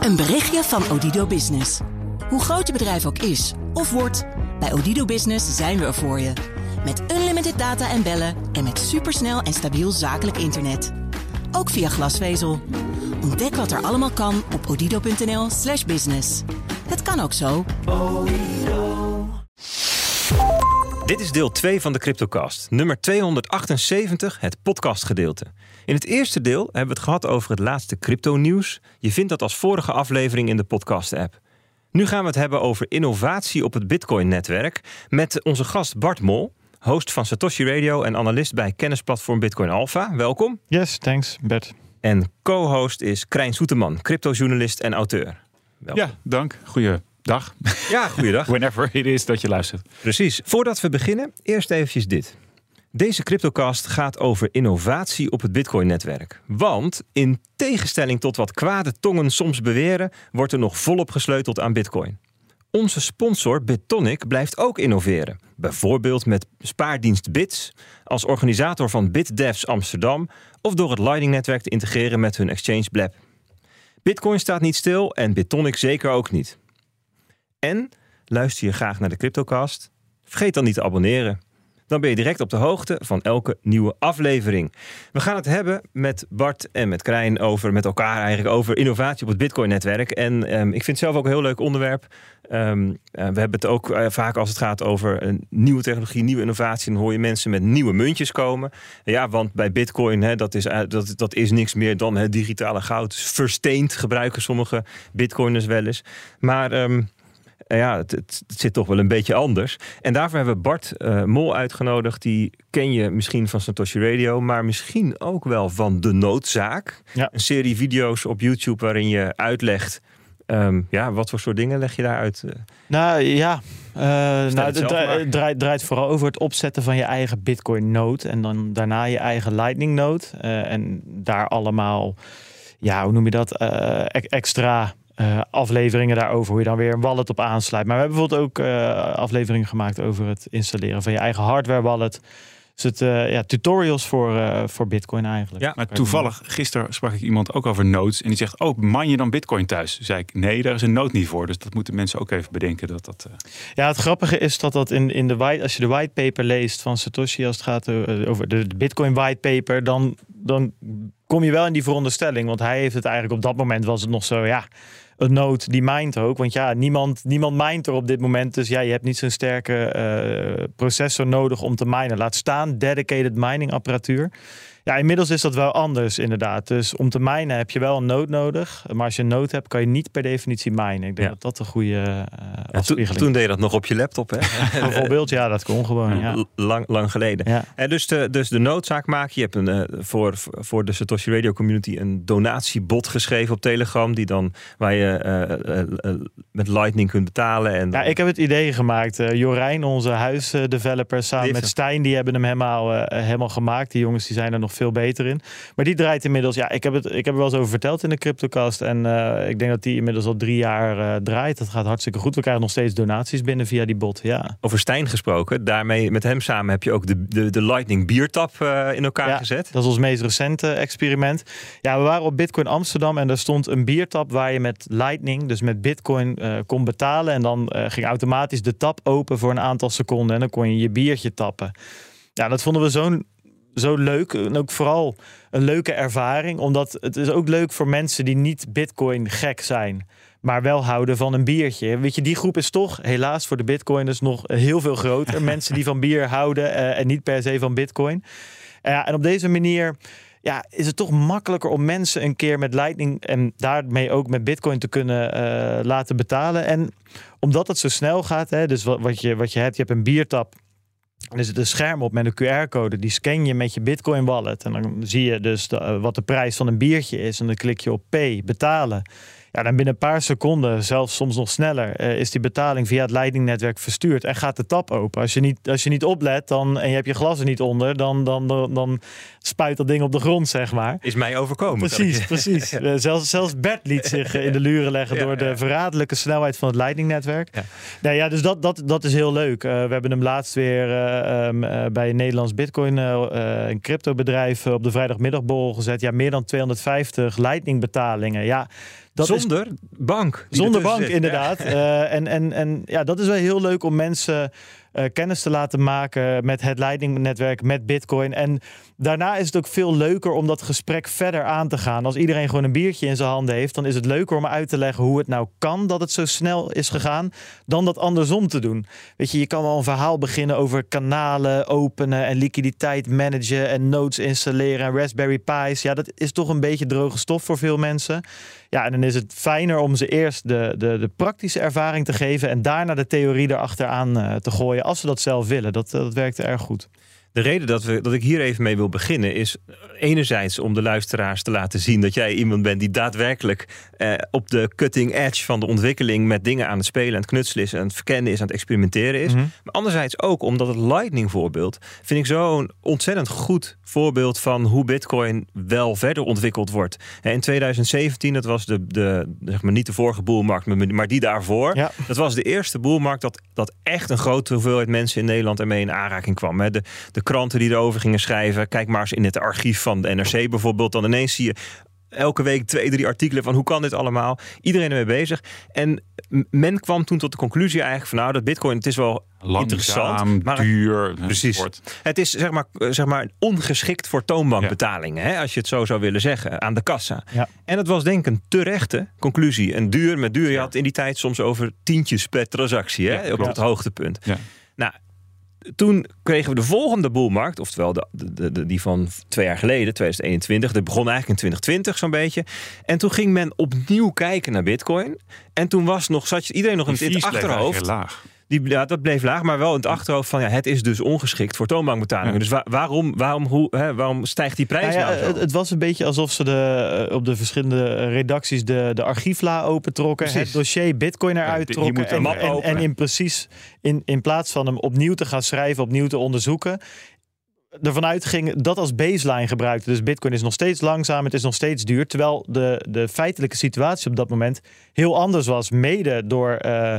Een berichtje van Odido Business. Hoe groot je bedrijf ook is of wordt, bij Odido Business zijn we er voor je. Met unlimited data en bellen en met supersnel en stabiel zakelijk internet. Ook via glasvezel. Ontdek wat er allemaal kan op odido.nl/slash business. Het kan ook zo. Dit is deel 2 van de Cryptocast, nummer 278, het podcastgedeelte. In het eerste deel hebben we het gehad over het laatste crypto-nieuws. Je vindt dat als vorige aflevering in de podcast-app. Nu gaan we het hebben over innovatie op het Bitcoin-netwerk met onze gast Bart Mol, host van Satoshi Radio en analist bij kennisplatform Bitcoin Alpha. Welkom. Yes, thanks Bert. En co-host is Krijn Soeterman, cryptojournalist en auteur. Welkom. Ja, dank. Goeiedag. Ja, goeiedag. Whenever it is dat je luistert. Precies. Voordat we beginnen, eerst eventjes dit. Deze CryptoCast gaat over innovatie op het Bitcoin-netwerk. Want in tegenstelling tot wat kwade tongen soms beweren, wordt er nog volop gesleuteld aan Bitcoin. Onze sponsor Bitonic blijft ook innoveren. Bijvoorbeeld met spaardienst Bits, als organisator van BitDevs Amsterdam of door het Lightning-netwerk te integreren met hun exchange Blab. Bitcoin staat niet stil en Bitonic zeker ook niet. En luister je graag naar de CryptoCast? Vergeet dan niet te abonneren. Dan ben je direct op de hoogte van elke nieuwe aflevering. We gaan het hebben met Bart en met Krijn over, met elkaar eigenlijk, over innovatie op het Bitcoin-netwerk. En ehm, ik vind het zelf ook een heel leuk onderwerp. Ehm, eh, we hebben het ook eh, vaak als het gaat over een nieuwe technologie, nieuwe innovatie. Dan hoor je mensen met nieuwe muntjes komen. Ja, want bij Bitcoin, hè, dat, is, eh, dat, dat is niks meer dan het digitale goud. Versteend gebruiken sommige Bitcoiners wel eens. Maar. ehm, ja, het, het, zit toch wel een beetje anders. En daarvoor hebben we Bart eh, Mol uitgenodigd. Die ken je misschien van Satoshi Radio, maar misschien ook wel van De Noodzaak. Ja. Een serie video's op YouTube waarin je uitlegt. ehm, ja, wat voor soort dingen leg je daaruit? eh? Nou ja, eh, nou, het dra- draait, draait vooral over het opzetten van je eigen Bitcoin node en dan daarna je eigen Lightning node eh, en daar allemaal, ja, hoe noem je dat, e- extra eh, afleveringen daarover, hoe je dan weer een wallet op aansluit. Maar we hebben bijvoorbeeld ook eh, afleveringen gemaakt over het installeren van je eigen hardware wallet. Dus het, eh, ja, tutorials voor, eh, voor Bitcoin eigenlijk. Ja, Maar toevallig, gisteren sprak ik iemand ook over nodes. En die zegt, oh, man je dan bitcoin thuis? Toen zei ik, nee, daar is een node niet voor. Dus dat moeten mensen ook even bedenken. Dat dat, eh, Ja, het grappige is dat dat in, in de white, als je de whitepaper leest van Satoshi, als het gaat over de, de Bitcoin whitepaper, dan, dan kom je wel in die veronderstelling. Want hij heeft het eigenlijk op dat moment was het nog zo, ja, een node die mined ook. Want ja, niemand, niemand mined er op dit moment. Dus ja, je hebt niet zo'n sterke eh, processor nodig om te minen. Laat staan dedicated mining apparatuur. Ja, inmiddels is dat wel anders inderdaad. Dus om te minen heb je wel een node nodig. Maar als je een node hebt, kan je niet per definitie minen. Ik denk Ja. dat dat een goede eh toen, deed je dat nog op je laptop, hè? Bijvoorbeeld, ja, dat kon gewoon. Ja. Lang, lang geleden. Ja. En dus, de, dus de noodzaak maak je. Hebt een, eh, voor, voor de Satoshi Radio community een donatiebot geschreven op Telegram. Die dan, waar je eh, met Lightning kunt betalen. En Ja, ik heb het idee gemaakt. Jorijn, onze huisdeveloper, samen met Stijn, die hebben hem helemaal, helemaal gemaakt. Die jongens die zijn er nog veel beter in. Maar die draait inmiddels, ja, ik heb, het, ik heb er wel eens over verteld in de CryptoCast. En eh, ik denk dat die inmiddels al drie jaar eh, draait. Dat gaat hartstikke goed. We krijgen nog steeds donaties binnen via die bot. Ja. Over Stijn gesproken. Daarmee, met hem samen heb je ook de, de, de Lightning biertap eh, in elkaar Ja, gezet. Dat is ons meest recente experiment. Ja, we waren op Bitcoin Amsterdam en daar stond een biertap waar je met Lightning, dus met Bitcoin, kon betalen. En dan ging automatisch de tap open voor een aantal seconden en dan kon je je biertje tappen. Ja, dat vonden we zo'n zo leuk en ook vooral een leuke ervaring, omdat het is ook leuk voor mensen die niet Bitcoin gek zijn. Maar wel houden van een biertje. Weet je, die groep is toch helaas voor de Bitcoiners nog heel veel groter. mensen die van bier houden eh, en niet per se van Bitcoin. Ja, en op deze manier ja, is het toch makkelijker om mensen een keer met Lightning en daarmee ook met Bitcoin te kunnen eh, laten betalen. En omdat het zo snel gaat, hè, dus wat, wat, je, wat je hebt, je hebt een biertap. Het een scherm op met een QR-code. Die scan je met je Bitcoin wallet. En dan zie je dus eh, wat de prijs van een biertje is. En dan klik je op Pay, betalen. Ja, dan binnen een paar seconden, zelfs soms nog sneller, eh, is die betaling via het Lightning-netwerk verstuurd en gaat de tap open. Als je niet, als je niet oplet dan, en je hebt je glas er niet onder, dan, dan, dan, dan spuit dat ding op de grond, zeg maar. Is mij overkomen. Precies, precies. Eh, zelfs, zelfs Bert liet zich in de luren leggen Ja, door de verraderlijke snelheid van het Lightning-netwerk. Ja. Nou ja, dus dat, dat, dat is heel leuk. Eh, we hebben hem laatst weer eh, ehm, eh, bij een Nederlands Bitcoin, een cryptobedrijf, op de vrijdagmiddagborrel gezet. Ja, meer dan 250 Lightning-betalingen. Ja, dat is- Zonder bank. Zonder bank, zit. inderdaad. Eh, en, en, en ja, dat is wel heel leuk om mensen eh, kennis te laten maken met het Lightning-netwerk, met Bitcoin. En daarna is het ook veel leuker om dat gesprek verder aan te gaan. Als iedereen gewoon een biertje in zijn handen heeft, dan is het leuker om uit te leggen hoe het nou kan dat het zo snel is gegaan, dan dat andersom te doen. Weet je, je kan wel een verhaal beginnen over kanalen openen en liquiditeit managen en nodes installeren en Raspberry Pi's. Ja, dat is toch een beetje droge stof voor veel mensen. Ja, en dan is het fijner om ze eerst de, de, de praktische ervaring te geven en daarna de theorie erachteraan eh, te gooien, als ze dat zelf willen. Dat, dat werkte erg goed. De reden dat, we, dat ik hier even mee wil beginnen is enerzijds om de luisteraars te laten zien dat jij iemand bent die daadwerkelijk eh, op de cutting edge van de ontwikkeling met dingen aan het spelen, aan het knutselen is, aan het verkennen is, aan het experimenteren is. Mhm. Maar anderzijds ook omdat het Lightning voorbeeld vind ik zo'n ontzettend goed voorbeeld van hoe Bitcoin wel verder ontwikkeld wordt. In 2017, dat was de, de zeg maar niet de vorige boelmarkt, maar- maar die daarvoor. Ja. Dat was de eerste boelmarkt dat, dat echt een grote hoeveelheid mensen in Nederland ermee in aanraking kwam. De, de kranten die erover gingen schrijven. Kijk maar eens in het archief van de NRC bijvoorbeeld. Dan ineens zie je elke week twee, drie artikelen van hoe kan dit allemaal. Iedereen ermee bezig. En men kwam toen tot de conclusie eigenlijk van nou dat bitcoin het is wel interessant. Langzaam, Maar duur. Precies. het is zeg maar, eh, zeg maar ongeschikt voor toonbankbetalingen. Hè, als je het zo zou willen zeggen. Aan de kassa. Ja. En dat was denk ik een terechte conclusie. En duur met duur. Je had in die tijd soms over tientjes per transactie. Hè, Ja, op het hoogtepunt. Ja. Nou, toen kregen we de volgende boelmarkt, oftewel de, de, de- die van twee jaar geleden, 2021. Dat begon eigenlijk in 2020 zo'n beetje. En toen ging men opnieuw kijken naar Bitcoin. En toen was nog, zat iedereen nog in het, achterhoofd. laag. Die, ja, dat bleef laag, maar wel in het achterhoofd van ja, het is dus ongeschikt voor toonbankbetalingen. Ja. Dus wa- waarom, waarom, hoe, hè, waarom stijgt die prijs Nou ja, nou zo? het, het was een beetje alsof ze de, eh, op de verschillende redacties de, de archiefla opentrokken. Precies. Het dossier Bitcoin eruit Ja, trokken. En, en, en in precies in, in plaats van hem opnieuw te gaan schrijven, opnieuw te onderzoeken. Ervan uitging dat als baseline gebruikte. Dus Bitcoin is nog steeds langzaam, het is nog steeds duur. Terwijl de, de feitelijke situatie op dat moment heel anders was. Mede door eh,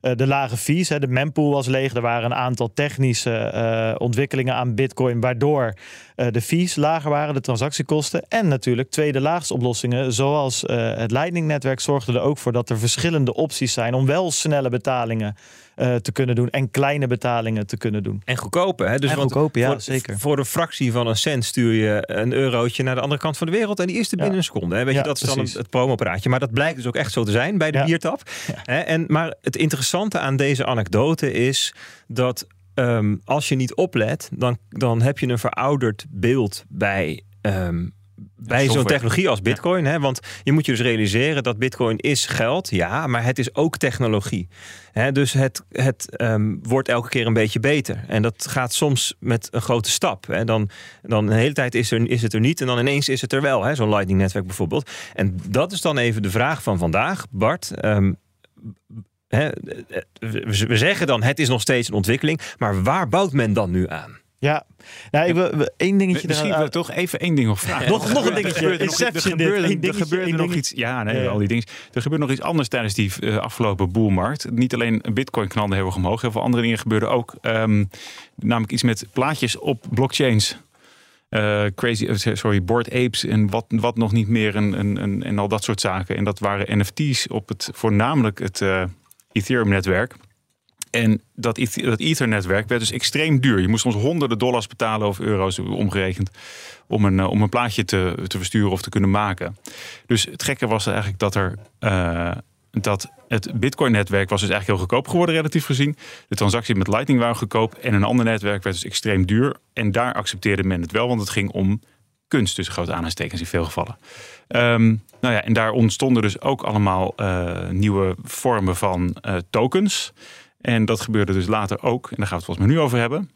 eh, de lage fees. Hè. De mempool was leeg. Er waren een aantal technische eh, ontwikkelingen aan Bitcoin. Waardoor eh, de fees lager waren, de transactiekosten. En natuurlijk tweede laagste oplossingen. Zoals het Lightning-netwerk zorgde er ook voor dat er verschillende opties zijn. Om wel snelle betalingen eh, te kunnen doen. En kleine betalingen te kunnen doen. En goedkoper. Hè? Dus En want goedkoper, ja, voor, zeker. Voor een fractie van een cent stuur je een eurotje naar de andere kant van de wereld. En die is er binnen Ja. een seconde. Hè? Weet je, dat is dan precies. het, het promopraatje. Maar dat blijkt dus ook echt zo te zijn bij de Ja. biertap. Hè? En, maar het interessante aan deze anekdote is dat ehm, als je niet oplet, dan, dan heb je een verouderd beeld bij. ehm, bij zo'n technologie als Bitcoin. Hè? Want je moet je dus realiseren dat Bitcoin is geld, ja, maar het is ook technologie. Hè? Dus het, het ehm, wordt elke keer een beetje beter. En dat gaat soms met een grote stap. Hè? Dan, dan een hele tijd is, er, is het er niet en dan ineens is het er wel. hè? Zo'n Lightning-netwerk bijvoorbeeld. En dat is dan even de vraag van vandaag, Bart. Ehm, hè, we we zeggen dan het is nog steeds een ontwikkeling, maar waar bouwt men dan nu aan? Ja, nou, ik wil één dingetje Misschien eraan- wil ik toch even één ding nog vragen. Nog- nog een Er dingetje. Er gebeurde, er nog iets. Ja, nee, Ja, al die dingen. Er gebeurde nog iets anders tijdens die eh, afgelopen boelmarkt. Niet alleen Bitcoin knalde heel erg omhoog. Heel veel andere dingen gebeurden ook. Ehm, namelijk iets met plaatjes op blockchains. Eh, crazy, eh, sorry, Bored Apes en wat, wat nog niet meer en, en, en, en al dat soort zaken. En dat waren NFT's op het voornamelijk het Ethereum-netwerk. En dat, dat Ether-netwerk werd dus extreem duur. Je moest soms honderden dollars betalen of euro's omgerekend om een, eh, om een plaatje te, te versturen of te kunnen maken. Dus het gekke was eigenlijk dat er eh, dat het Bitcoin-netwerk was dus eigenlijk heel goedkoop geworden, relatief gezien. De transactie met Lightning waren goedkoop en een ander netwerk werd dus extreem duur. En daar accepteerde men het wel, want het ging om kunst, tussen grote aanhalingstekens in veel gevallen. Ehm, nou ja, en daar ontstonden dus ook allemaal eh, nieuwe vormen van tokens. En dat gebeurde dus later ook, en daar gaan we het volgens mij nu over hebben.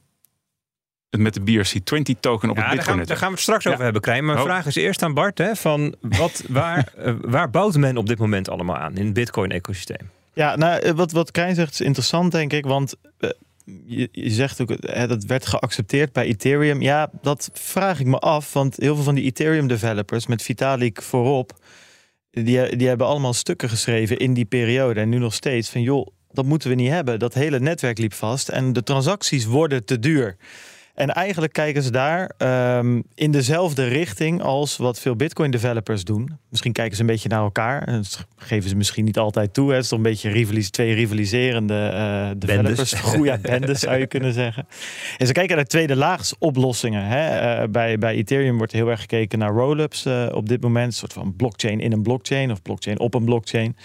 Het met de BRC20 token op Ja, het daar, gaan, Bitcoin we- daar gaan we het straks Ja. over hebben, Krijn. Mijn Oh. vraag is eerst aan Bart: hè, van wat, waar, eh, waar bouwt men op dit moment allemaal aan in het Bitcoin-ecosysteem? Ja, nou, eh, wat, wat Krijn zegt is interessant, denk ik. Want eh, je, je zegt ook, eh, dat werd geaccepteerd bij Ethereum. Ja, dat vraag ik me af. Want heel veel van die Ethereum-developers, met Vitalik voorop... Die, die hebben allemaal stukken geschreven in die periode. En nu nog steeds van, joh, dat moeten we niet hebben. Dat hele netwerk liep vast en de transacties worden te duur. En eigenlijk kijken ze daar ehm, in dezelfde richting als wat veel Bitcoin developers doen. Misschien kijken ze een beetje naar elkaar. Dat geven ze misschien niet altijd toe. Hè. Het is toch een beetje rivalis twee rivaliserende uh, developers. Goede bendes zou je kunnen zeggen. En ze kijken naar tweede laags oplossingen. Hè. Uh, bij, bij Ethereum wordt heel erg gekeken naar rollups uh, op dit moment. Een soort van blockchain in een blockchain of blockchain op een blockchain.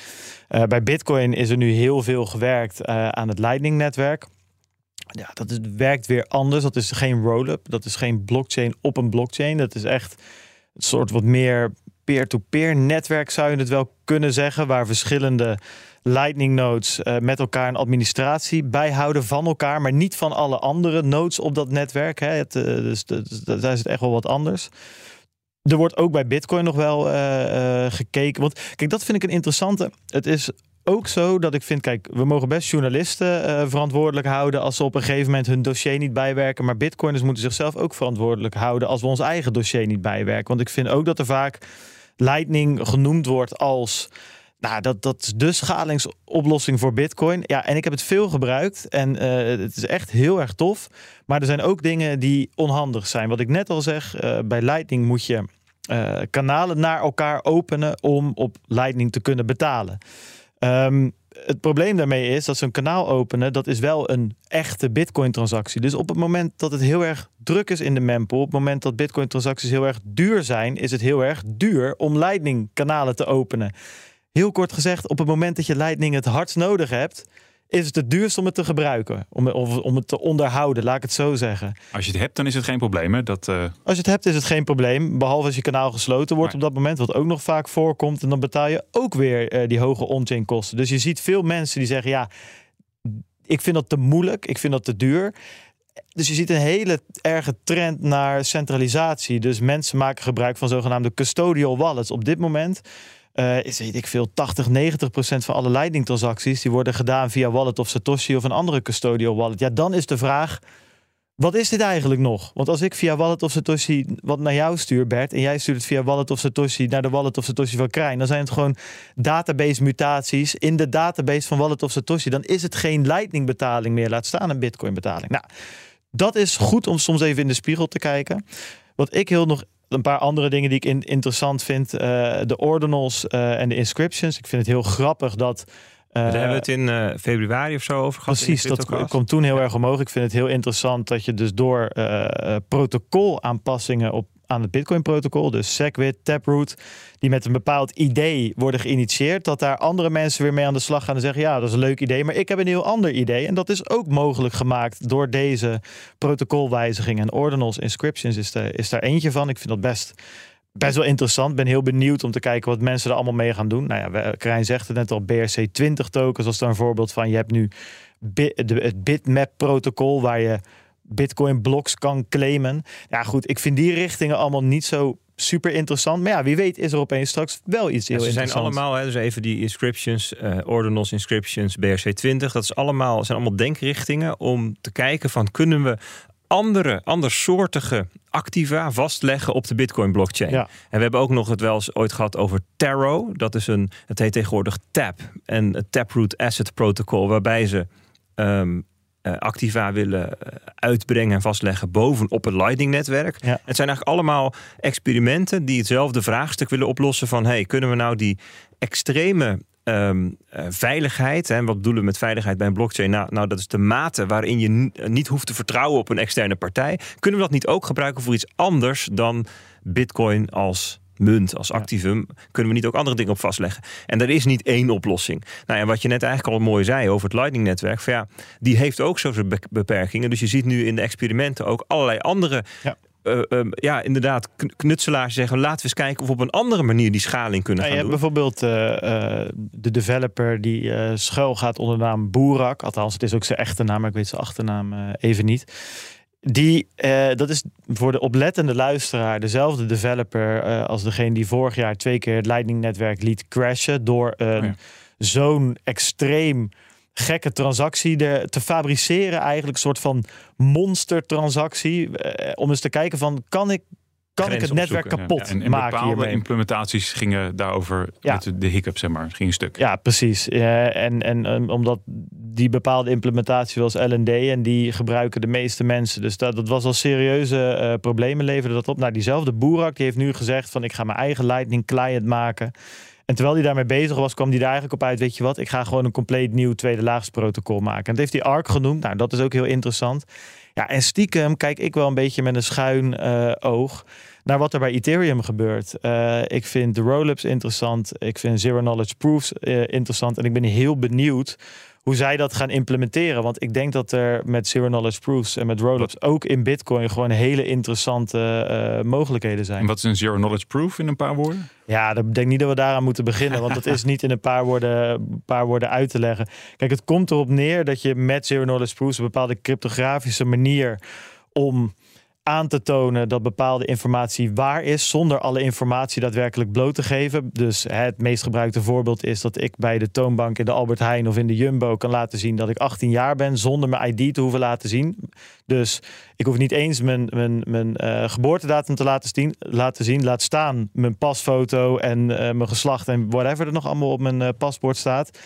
bij Bitcoin is er nu heel veel gewerkt aan het Lightning-netwerk. Ja, dat werkt weer anders. Dat is geen roll-up. Dat is geen blockchain op een blockchain. Dat is echt een soort wat meer peer-to-peer netwerk zou je het wel kunnen zeggen. Waar verschillende Lightning nodes uh, met elkaar een administratie bijhouden van elkaar. Maar niet van alle andere nodes op dat netwerk. Hè. Het, uh, dus, dus, daar is het echt wel wat anders. Er wordt ook bij Bitcoin nog wel uh, gekeken. Want kijk, dat vind ik een interessante. Het is ook zo dat ik vind, kijk, we mogen best journalisten uh, verantwoordelijk houden als ze op een gegeven moment hun dossier niet bijwerken. Maar bitcoiners moeten zichzelf ook verantwoordelijk houden als we ons eigen dossier niet bijwerken. Want ik vind ook dat er vaak Lightning genoemd wordt als. Nou, dat, dat is de schalingsoplossing voor Bitcoin. Ja, en ik heb het veel gebruikt en uh, het is echt heel erg tof. Maar er zijn ook dingen die onhandig zijn. Wat ik net al zeg, uh, bij Lightning moet je kanalen naar elkaar openen om op Lightning te kunnen betalen. Um, het probleem daarmee is dat zo'n kanaal openen, dat is wel een echte Bitcoin-transactie. Dus op het moment dat het heel erg druk is in de mempool, op het moment dat Bitcoin-transacties heel erg duur zijn, is het heel erg duur om Lightning-kanalen te openen. Heel kort gezegd, op het moment dat je Lightning het hardst nodig hebt, is het het duurst om het te gebruiken. Om, of om het te onderhouden, laat ik het zo zeggen. Als je het hebt, dan is het geen probleem. Hè? Dat, uh... Als je het hebt, is het geen probleem. Behalve als je kanaal gesloten wordt op dat moment, wat ook nog vaak voorkomt. En dan betaal je ook weer uh, die hoge on-chain kosten. Dus je ziet veel mensen die zeggen, ja, ik vind dat te moeilijk. Ik vind dat te duur. Dus je ziet een hele erge trend naar centralisatie. Dus mensen maken gebruik van zogenaamde custodial wallets. Op dit moment uh, is weet ik veel, 80, 90 procent van alle Lightning transacties die worden gedaan via Wallet of Satoshi of een andere custodial wallet. Ja, dan is de vraag, wat is dit eigenlijk nog? Want als ik via Wallet of Satoshi wat naar jou stuur, Bert, en jij stuurt het via Wallet of Satoshi naar de Wallet of Satoshi van Krijn, dan zijn het gewoon database mutaties in de database van Wallet of Satoshi. Dan is het geen Lightning betaling meer, laat staan een Bitcoin betaling. Nou, dat is goed om soms even in de spiegel te kijken. Wat ik heel nog een paar andere dingen die ik in, interessant vind. Uh, de ordinals uh, en de inscriptions. Ik vind het heel grappig dat... Uh, Daar hebben we het in februari of zo over gehad. Precies, dat komt toen heel erg omhoog. Ik vind het heel interessant dat je dus door protocoolaanpassingen op aan het Bitcoin-protocol, dus SegWit, Taproot, die met een bepaald idee worden geïnitieerd, dat daar andere mensen weer mee aan de slag gaan en zeggen: Ja, dat is een leuk idee, maar ik heb een heel ander idee. En dat is ook mogelijk gemaakt door deze protocolwijzigingen. En Ordinals Inscriptions is, daar eentje van. Ik vind dat best best wel interessant. Ben heel benieuwd om te kijken wat mensen er allemaal mee gaan doen. Nou ja, Krijn zegt het net al, BRC20 tokens als daar een voorbeeld van. Je hebt nu het bitmap protocol waar je Bitcoin blocks kan claimen. Ja, goed, ik vind die richtingen allemaal niet zo super interessant. Maar ja, wie weet is er opeens straks wel iets heel ja, ze zijn allemaal, hè, dus even die inscriptions, uh, ordinals inscriptions, BRC20. Dat is allemaal, zijn allemaal denkrichtingen om te kijken van kunnen we andere, andersoortige activa vastleggen op de Bitcoin blockchain. Ja. En we hebben ook nog het wel eens ooit gehad over Taro. Dat is een, het heet tegenwoordig TAP en het Taproot Asset Protocol, waarbij ze um, uh, Activa willen eh, uitbrengen en vastleggen bovenop het Lightning-netwerk. Het zijn eigenlijk allemaal experimenten die hetzelfde vraagstuk willen oplossen van hey, kunnen we nou die extreme um, uh, veiligheid. En wat bedoelen we met veiligheid bij een blockchain? Nou, nou, dat is de mate waarin je niet hoeft te vertrouwen op een externe partij. Kunnen we dat niet ook gebruiken voor iets anders dan Bitcoin als munt, als activum, kunnen we niet ook andere dingen op vastleggen. En er is niet één oplossing. Nou, en wat je net eigenlijk al mooi zei over het Lightning-netwerk, ja, die heeft ook zo zijn beperkingen. Dus je ziet nu in de experimenten ook allerlei andere ja. Uh, uh, ja, inderdaad, knutselaars zeggen: laten we eens kijken of we op een andere manier die schaling kunnen ja, gaan je doen. Hebt bijvoorbeeld uh, de developer die schuil gaat onder de naam Boerak. Althans, het is ook zijn echte naam, maar ik weet zijn achternaam even niet. Die, uh, dat is voor de oplettende luisteraar dezelfde developer uh, als degene die vorig jaar twee keer het Lightning-netwerk liet crashen door een oh zo'n extreem gekke transactie. De, te fabriceren, eigenlijk een soort van monstertransactie, uh, om eens te kijken van kan ik kan ik het netwerk kapot ja. en, en maken bepaalde hiermee. implementaties gingen daarover ja. met de hiccup, zeg maar, ging een stuk. Ja, precies. en, en omdat die bepaalde implementatie was LND en die gebruiken de meeste mensen. Dus dat, dat was al serieuze uh, problemen leverde dat op. Nou, diezelfde Boerak die heeft nu gezegd van ik ga mijn eigen Lightning client maken. En terwijl hij daarmee bezig was, kwam hij daar eigenlijk op uit, weet je wat, ik ga gewoon een compleet nieuw tweede laagsprotocol maken. En dat heeft hij ARC genoemd. Nou, dat is ook heel interessant. Ja, en stiekem kijk ik wel een beetje met een schuin uh, oog naar wat er bij Ethereum gebeurt. Uh, ik vind de rollups interessant. Ik vind zero knowledge proofs uh, interessant. En ik ben heel benieuwd hoe zij dat gaan implementeren. Want ik denk dat er met zero knowledge proofs en met rollups ook in Bitcoin gewoon hele interessante uh, mogelijkheden zijn. En wat is een zero knowledge proof in een paar woorden? Ja, ik denk niet dat we daaraan moeten beginnen, want dat is niet in een paar woorden, paar woorden uit te leggen. Kijk, het komt erop neer dat je met zero knowledge proofs een bepaalde cryptografische manier om aan te tonen dat bepaalde informatie waar is, zonder alle informatie daadwerkelijk bloot te geven. Dus het meest gebruikte voorbeeld is dat ik bij de toonbank in de Albert Heijn of in de Jumbo kan laten zien dat ik 18 jaar ben, zonder mijn ID te hoeven laten zien. Dus ik hoef niet eens mijn, mijn, mijn uh, geboortedatum te laten zien, laten zien, laat staan mijn pasfoto en uh, mijn geslacht en whatever er nog allemaal op mijn uh, paspoort staat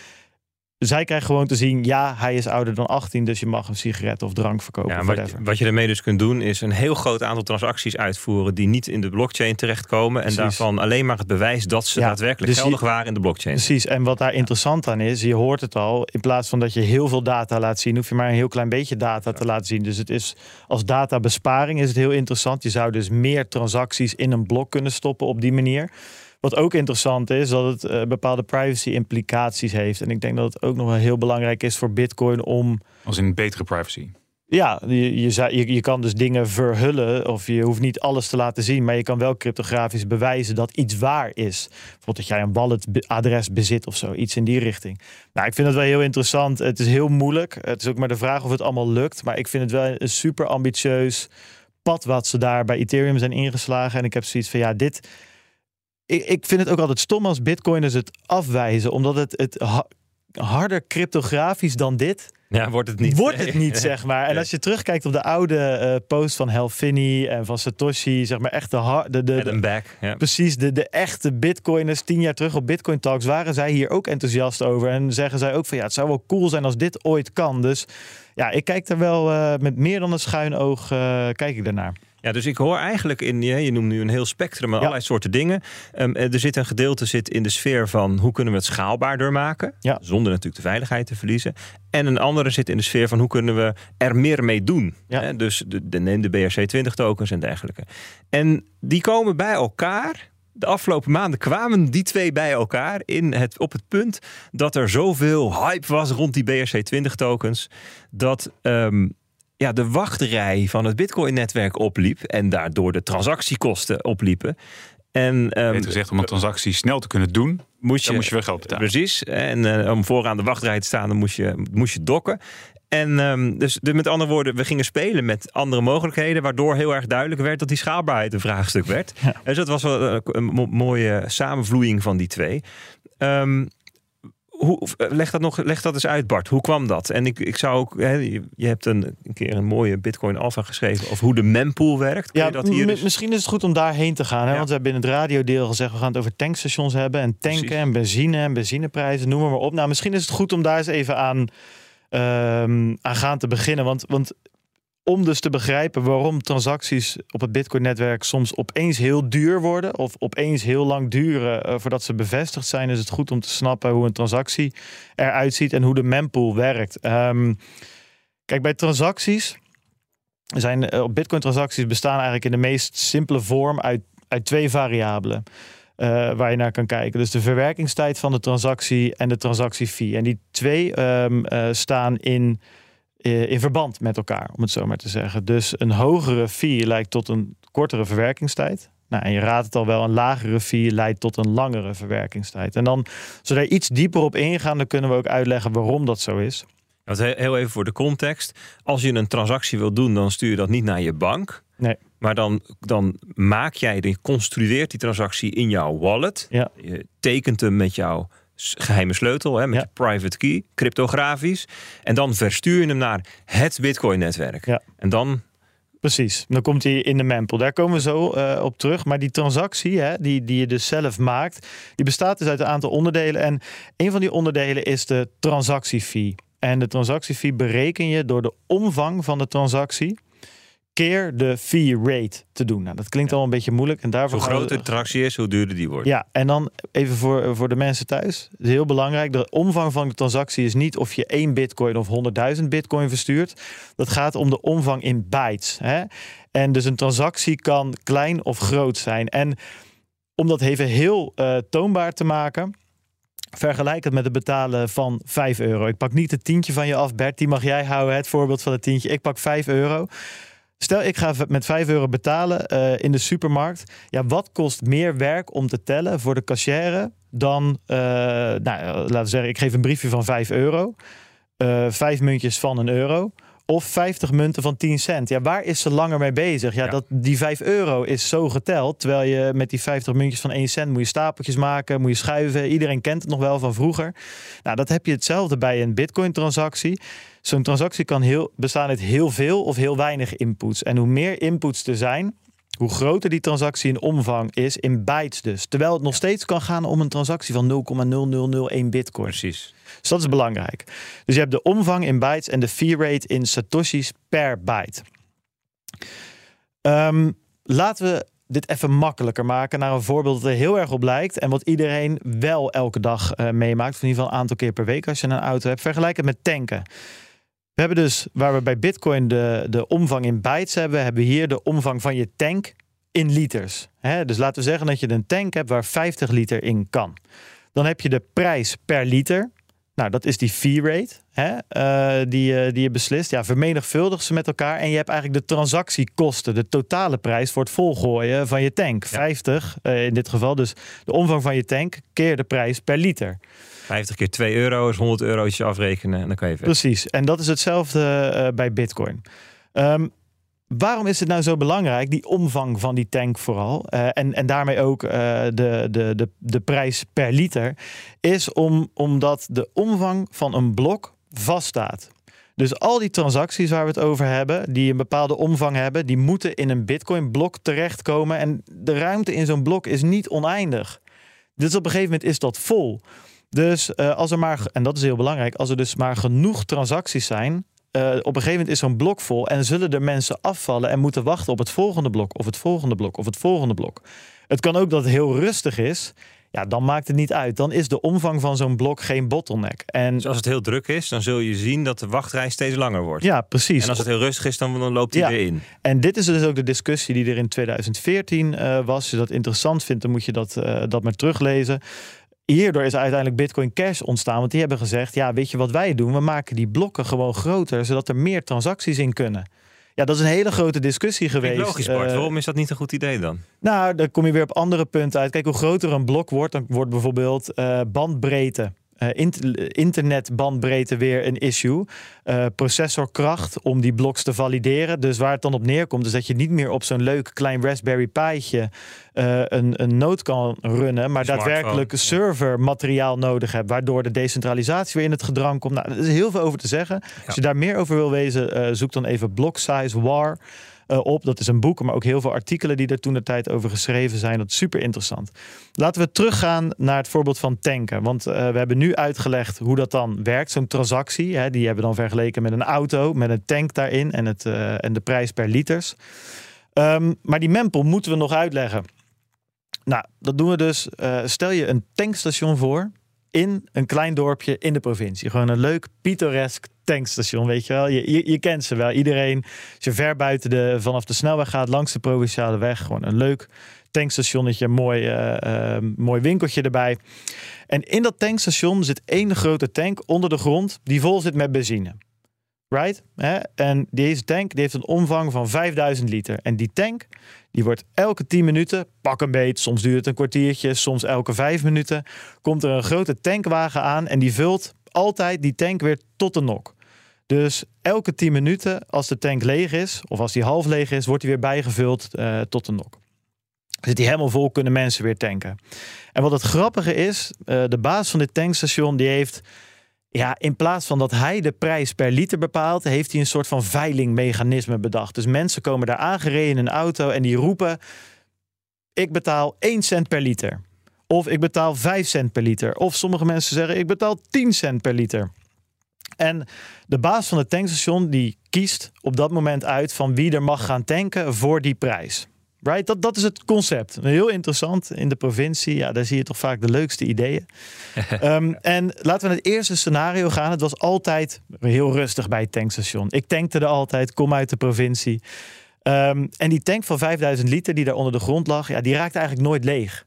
zij krijgen gewoon te zien, ja, hij is ouder dan 18, dus je mag een sigaret of drank verkopen. Ja, wat, wat, je ermee dus kunt doen, is een heel groot aantal transacties uitvoeren die niet in de blockchain terechtkomen. En daarvan alleen maar het bewijs dat ze daadwerkelijk dus geldig waren in de blockchain. Precies, en wat daar interessant aan is, je hoort het al, in plaats van dat je heel veel data laat zien, hoef je maar een heel klein beetje data te laten zien. Dus het is als databesparing is het heel interessant. Je zou dus meer transacties in een blok kunnen stoppen op die manier. Wat ook interessant is, dat het uh, bepaalde privacy implicaties heeft. En ik denk dat het ook nog wel heel belangrijk is voor Bitcoin om. Als in betere privacy. Ja, je, je, je, kan dus dingen verhullen of je hoeft niet alles te laten zien, maar je kan wel cryptografisch bewijzen dat iets waar is. Bijvoorbeeld dat jij een walletadres bezit of zo, iets in die richting. Nou, ik vind het wel heel interessant. Het is heel moeilijk. Het is ook maar de vraag of het allemaal lukt, maar ik vind het wel een super ambitieus pad wat ze daar bij Ethereum zijn ingeslagen. En ik heb zoiets van ja, dit ik, ik vind het ook altijd stom als bitcoiners het afwijzen, omdat het, het harder cryptografisch dan dit. Ja, wordt het niet. Wordt het niet, zeg maar. En als je terugkijkt op de oude uh, post van Hal Finney en van Satoshi, zeg maar echt de... de, de, de back. Precies, de, de echte bitcoiners tien jaar terug op Bitcoin Talks waren zij hier ook enthousiast over. En zeggen zij ook van ja, het zou wel cool zijn als dit ooit kan. Dus ja, ik kijk er wel uh, met meer dan een schuin oog, uh, kijk ik daarnaar. Ja, dus ik hoor eigenlijk in, je noemt nu een heel spectrum van allerlei soorten dingen. Um, er zit een gedeelte zit in de sfeer van hoe kunnen we het schaalbaarder maken, ja. zonder natuurlijk de veiligheid te verliezen. En een andere zit in de sfeer van hoe kunnen we er meer mee doen. Ja. Hè? Dus de, de, neem de BRC20 tokens en dergelijke. En die komen bij elkaar de afgelopen maanden kwamen die twee bij elkaar in het, op het punt dat er zoveel hype was rond die BRC20 tokens. Dat um, ja, de wachtrij van het Bitcoin-netwerk opliep en daardoor de transactiekosten opliepen. En, um, gezegd, om een transactie snel te kunnen doen, moest je, dan moest je wel geld betalen. Precies. En uh, om vooraan de wachtrij te staan, dan moest je, moest je dokken. En um, dus, dus, met andere woorden, we gingen spelen met andere mogelijkheden, waardoor heel erg duidelijk werd dat die schaalbaarheid een vraagstuk werd. Ja. Dus dat was wel een, een mooie samenvloeiing van die twee. Um, hoe, eh, leg, dat nog, leg dat eens uit, Bart. Hoe kwam dat? En ik, ik zou ook, hè, je, je, hebt een, een, keer een mooie Bitcoin Alpha geschreven over hoe de mempool werkt. Kun ja, dat hier dus... misschien is het goed om daarheen te gaan. Hè? Want we hebben in het radiodeel gezegd, we gaan het over tankstations hebben en tanken en benzine en benzineprijzen, noem maar op. Nou, misschien is het goed om daar eens even aan, um, aan gaan te beginnen. Want, want om dus te begrijpen waarom transacties op het Bitcoin-netwerk soms opeens heel duur worden of opeens heel lang duren uh, voordat ze bevestigd zijn, is het goed om te snappen hoe een transactie eruit ziet en hoe de mempool werkt. Um, kijk, bij transacties zijn uh, Bitcoin-transacties bestaan eigenlijk in de meest simpele vorm uit, uit twee variabelen. Uh, waar je naar kan kijken. Dus de verwerkingstijd van de transactie en de transactiefee. En die twee um, staan in eh, in verband met elkaar, om het zo maar te zeggen. Dus een hogere fee lijkt tot een kortere verwerkingstijd. Nou, en je raadt het al wel, een lagere fee leidt tot een langere verwerkingstijd. En dan, zodat we iets dieper op ingaan, dan kunnen we ook uitleggen waarom dat zo is. Heel even voor de context. Als je een transactie wil doen, dan stuur je dat niet naar je bank. Nee. Maar dan, dan maak jij, je construeert die transactie in jouw wallet. Ja. Je tekent hem met jouw geheime sleutel, hè, met je private key, cryptografisch. En dan verstuur je hem naar het Bitcoin-netwerk. Ja. En dan Precies, dan komt hij in de mempool. Daar komen we zo uh, op terug. Maar die transactie, hè, die, die je dus zelf maakt, die bestaat dus uit een aantal onderdelen. En een van die onderdelen is de transactiefee. En de transactiefee bereken je door de omvang van de transactie keer de fee rate te doen. Nou, dat klinkt al een beetje moeilijk. En daarvoor Hoe groter de transactie is, hoe duurder die wordt. ja, en dan even voor, voor de mensen thuis. Het is heel belangrijk. De omvang van de transactie is niet of je 1 bitcoin of 100.000 bitcoin verstuurt. Dat gaat om de omvang in bytes. Hè? En dus een transactie kan klein of groot zijn. En om dat even heel eh, toonbaar te maken. Vergelijk het met het betalen van 5 euro. Ik pak niet het tientje van je af, Bert. Die mag jij houden, het voorbeeld van het tientje. Ik pak 5 euro. Stel, ik ga met 5 euro betalen eh, in de supermarkt. Ja, wat kost meer werk om te tellen voor de cashier dan, eh, nou, laten we zeggen, ik geef een briefje van 5 euro, eh, vijf muntjes van een euro. Of 50 munten van 10 cent. Ja, waar is ze langer mee bezig? Ja, Ja. Dat, die 5 euro is zo geteld. Terwijl je met die 50 muntjes van 1 cent moet je stapeltjes maken, moet je schuiven. Iedereen kent het nog wel van vroeger. Nou, dat heb je hetzelfde bij een Bitcoin-transactie. Zo'n transactie kan heel, bestaan uit heel veel of heel weinig inputs. En hoe meer inputs er zijn, hoe groter die transactie in omvang is, in bytes dus. Terwijl het nog steeds kan gaan om een transactie van 0,0001 bitcoin. Precies. Dus dat is belangrijk. Dus je hebt de omvang in bytes en de fee rate in satoshis per byte. Ehm, laten we dit even makkelijker maken naar een voorbeeld dat er heel erg op lijkt en wat iedereen wel elke dag eh, meemaakt, of in ieder geval een aantal keer per week als je een auto hebt. Vergelijk het met tanken. We hebben dus, waar we bij Bitcoin de, de omvang in bytes hebben, hebben we hier de omvang van je tank in liters. Dus laten we zeggen dat je een tank hebt waar 50 liter in kan. Dan heb je de prijs per liter. Nou, dat is die fee rate hè, eh, die, je- die je beslist. Ja, vermenigvuldig ze met elkaar. En je hebt eigenlijk de transactiekosten, de totale prijs voor het volgooien van je tank. 50 eh, in dit geval. Dus de omvang van je tank keer de prijs per liter. 50 keer 2 euro is 100 eurotjes afrekenen en dan kan je verder. Precies. En dat is hetzelfde eh, bij Bitcoin. Ehm, waarom is het nou zo belangrijk, die omvang van die tank vooral, eh, en, en daarmee ook eh, de, de, de, de prijs per liter, is om, omdat de omvang van een blok vaststaat. Dus al die transacties waar we het over hebben, die een bepaalde omvang hebben, die moeten in een Bitcoin-blok terechtkomen. En de ruimte in zo'n blok is niet oneindig. Dus op een gegeven moment is dat vol. Dus eh, als er maar, en dat is heel belangrijk, als er dus maar genoeg transacties zijn, eh, op een gegeven moment is zo'n blok vol en zullen er mensen afvallen en moeten wachten op het volgende blok, of het volgende blok, of het volgende blok. Het kan ook dat het heel rustig is. Ja, dan maakt het niet uit. Dan is de omvang van zo'n blok geen bottleneck. En Dus als het heel druk is, dan zul je zien dat de wachtrij steeds langer wordt. ja, precies. En als het heel rustig is, dan, dan loopt hij Ja. weer in. En dit is dus ook de discussie die er in 2014 eh, was. Als je dat interessant vindt, dan moet je dat, dat maar teruglezen. Hierdoor is uiteindelijk Bitcoin Cash ontstaan. Want die hebben gezegd, ja, weet je wat wij doen? We maken die blokken gewoon groter, zodat er meer transacties in kunnen. Ja, dat is een hele grote discussie geweest. Logisch, Bart. Eh, Waarom is dat niet een goed idee dan? nou, dan kom je weer op andere punten uit. Kijk, hoe groter een blok wordt, dan wordt bijvoorbeeld eh, bandbreedte. Eh, int- internetbandbreedte weer een issue. Eh, processorkracht om die bloks te valideren. Dus waar het dan op neerkomt, is dat je niet meer op zo'n leuk klein Raspberry Pi'tje eh, een, een node kan runnen, maar Smartphone, daadwerkelijk servermateriaal nodig hebt, waardoor de decentralisatie weer in het gedrang komt. Nou, er is heel veel over te zeggen. Als je daar meer over wil wezen, zoek dan even Block Size War eh, op. Dat is een boek, maar ook heel veel artikelen die er toen de tijd over geschreven zijn. Dat is super interessant. Laten we teruggaan naar het voorbeeld van tanken. Want eh, we hebben nu uitgelegd hoe dat dan werkt. Zo'n transactie, hè, die hebben we dan vergeleken met een auto, met een tank daarin en, het, eh, en de prijs per liters. Ehm, maar die mempel moeten we nog uitleggen. Nou, dat doen we dus. stel je een tankstation voor in een klein dorpje in de provincie. Gewoon een leuk, pittoresk tankstation, weet je wel. Je, je, kent ze wel. Iedereen, als je ver buiten de, vanaf de snelweg gaat, langs de provinciale weg, gewoon een leuk tankstationnetje, mooi, eh, eh, mooi winkeltje erbij. En in dat tankstation zit één grote tank onder de grond die vol zit met benzine. Right? Hè? En deze tank die heeft een omvang van 5000 liter. En die tank die wordt elke 10 minuten, pak een beet, soms duurt het een kwartiertje, soms elke 5 minuten, komt er een grote tankwagen aan en die vult altijd die tank weer tot de nok. Dus elke 10 minuten, als de tank leeg is, of als die half leeg is, wordt die weer bijgevuld eh, tot de nok. Zit die helemaal vol, kunnen mensen weer tanken. En wat het grappige is, eh, de baas van dit tankstation, die heeft, ja, in plaats van dat hij de prijs per liter bepaalt, heeft hij een soort van veilingmechanisme bedacht. Dus mensen komen daar aangereden in een auto en die roepen: Ik betaal 1 cent per liter. Of ik betaal 5 cent per liter. Of sommige mensen zeggen: Ik betaal 10 cent per liter. En de baas van het tankstation die kiest op dat moment uit van wie er mag gaan tanken voor die prijs. Right? Dat, dat is het concept. Heel interessant in de provincie. Ja, daar zie je toch vaak de leukste ideeën. Ehm, en laten we naar het eerste scenario gaan. Het was altijd heel rustig bij het tankstation. Ik tankte er altijd, kom uit de provincie. Ehm, en die tank van 5000 liter die daar onder de grond lag, ja, die raakte eigenlijk nooit leeg.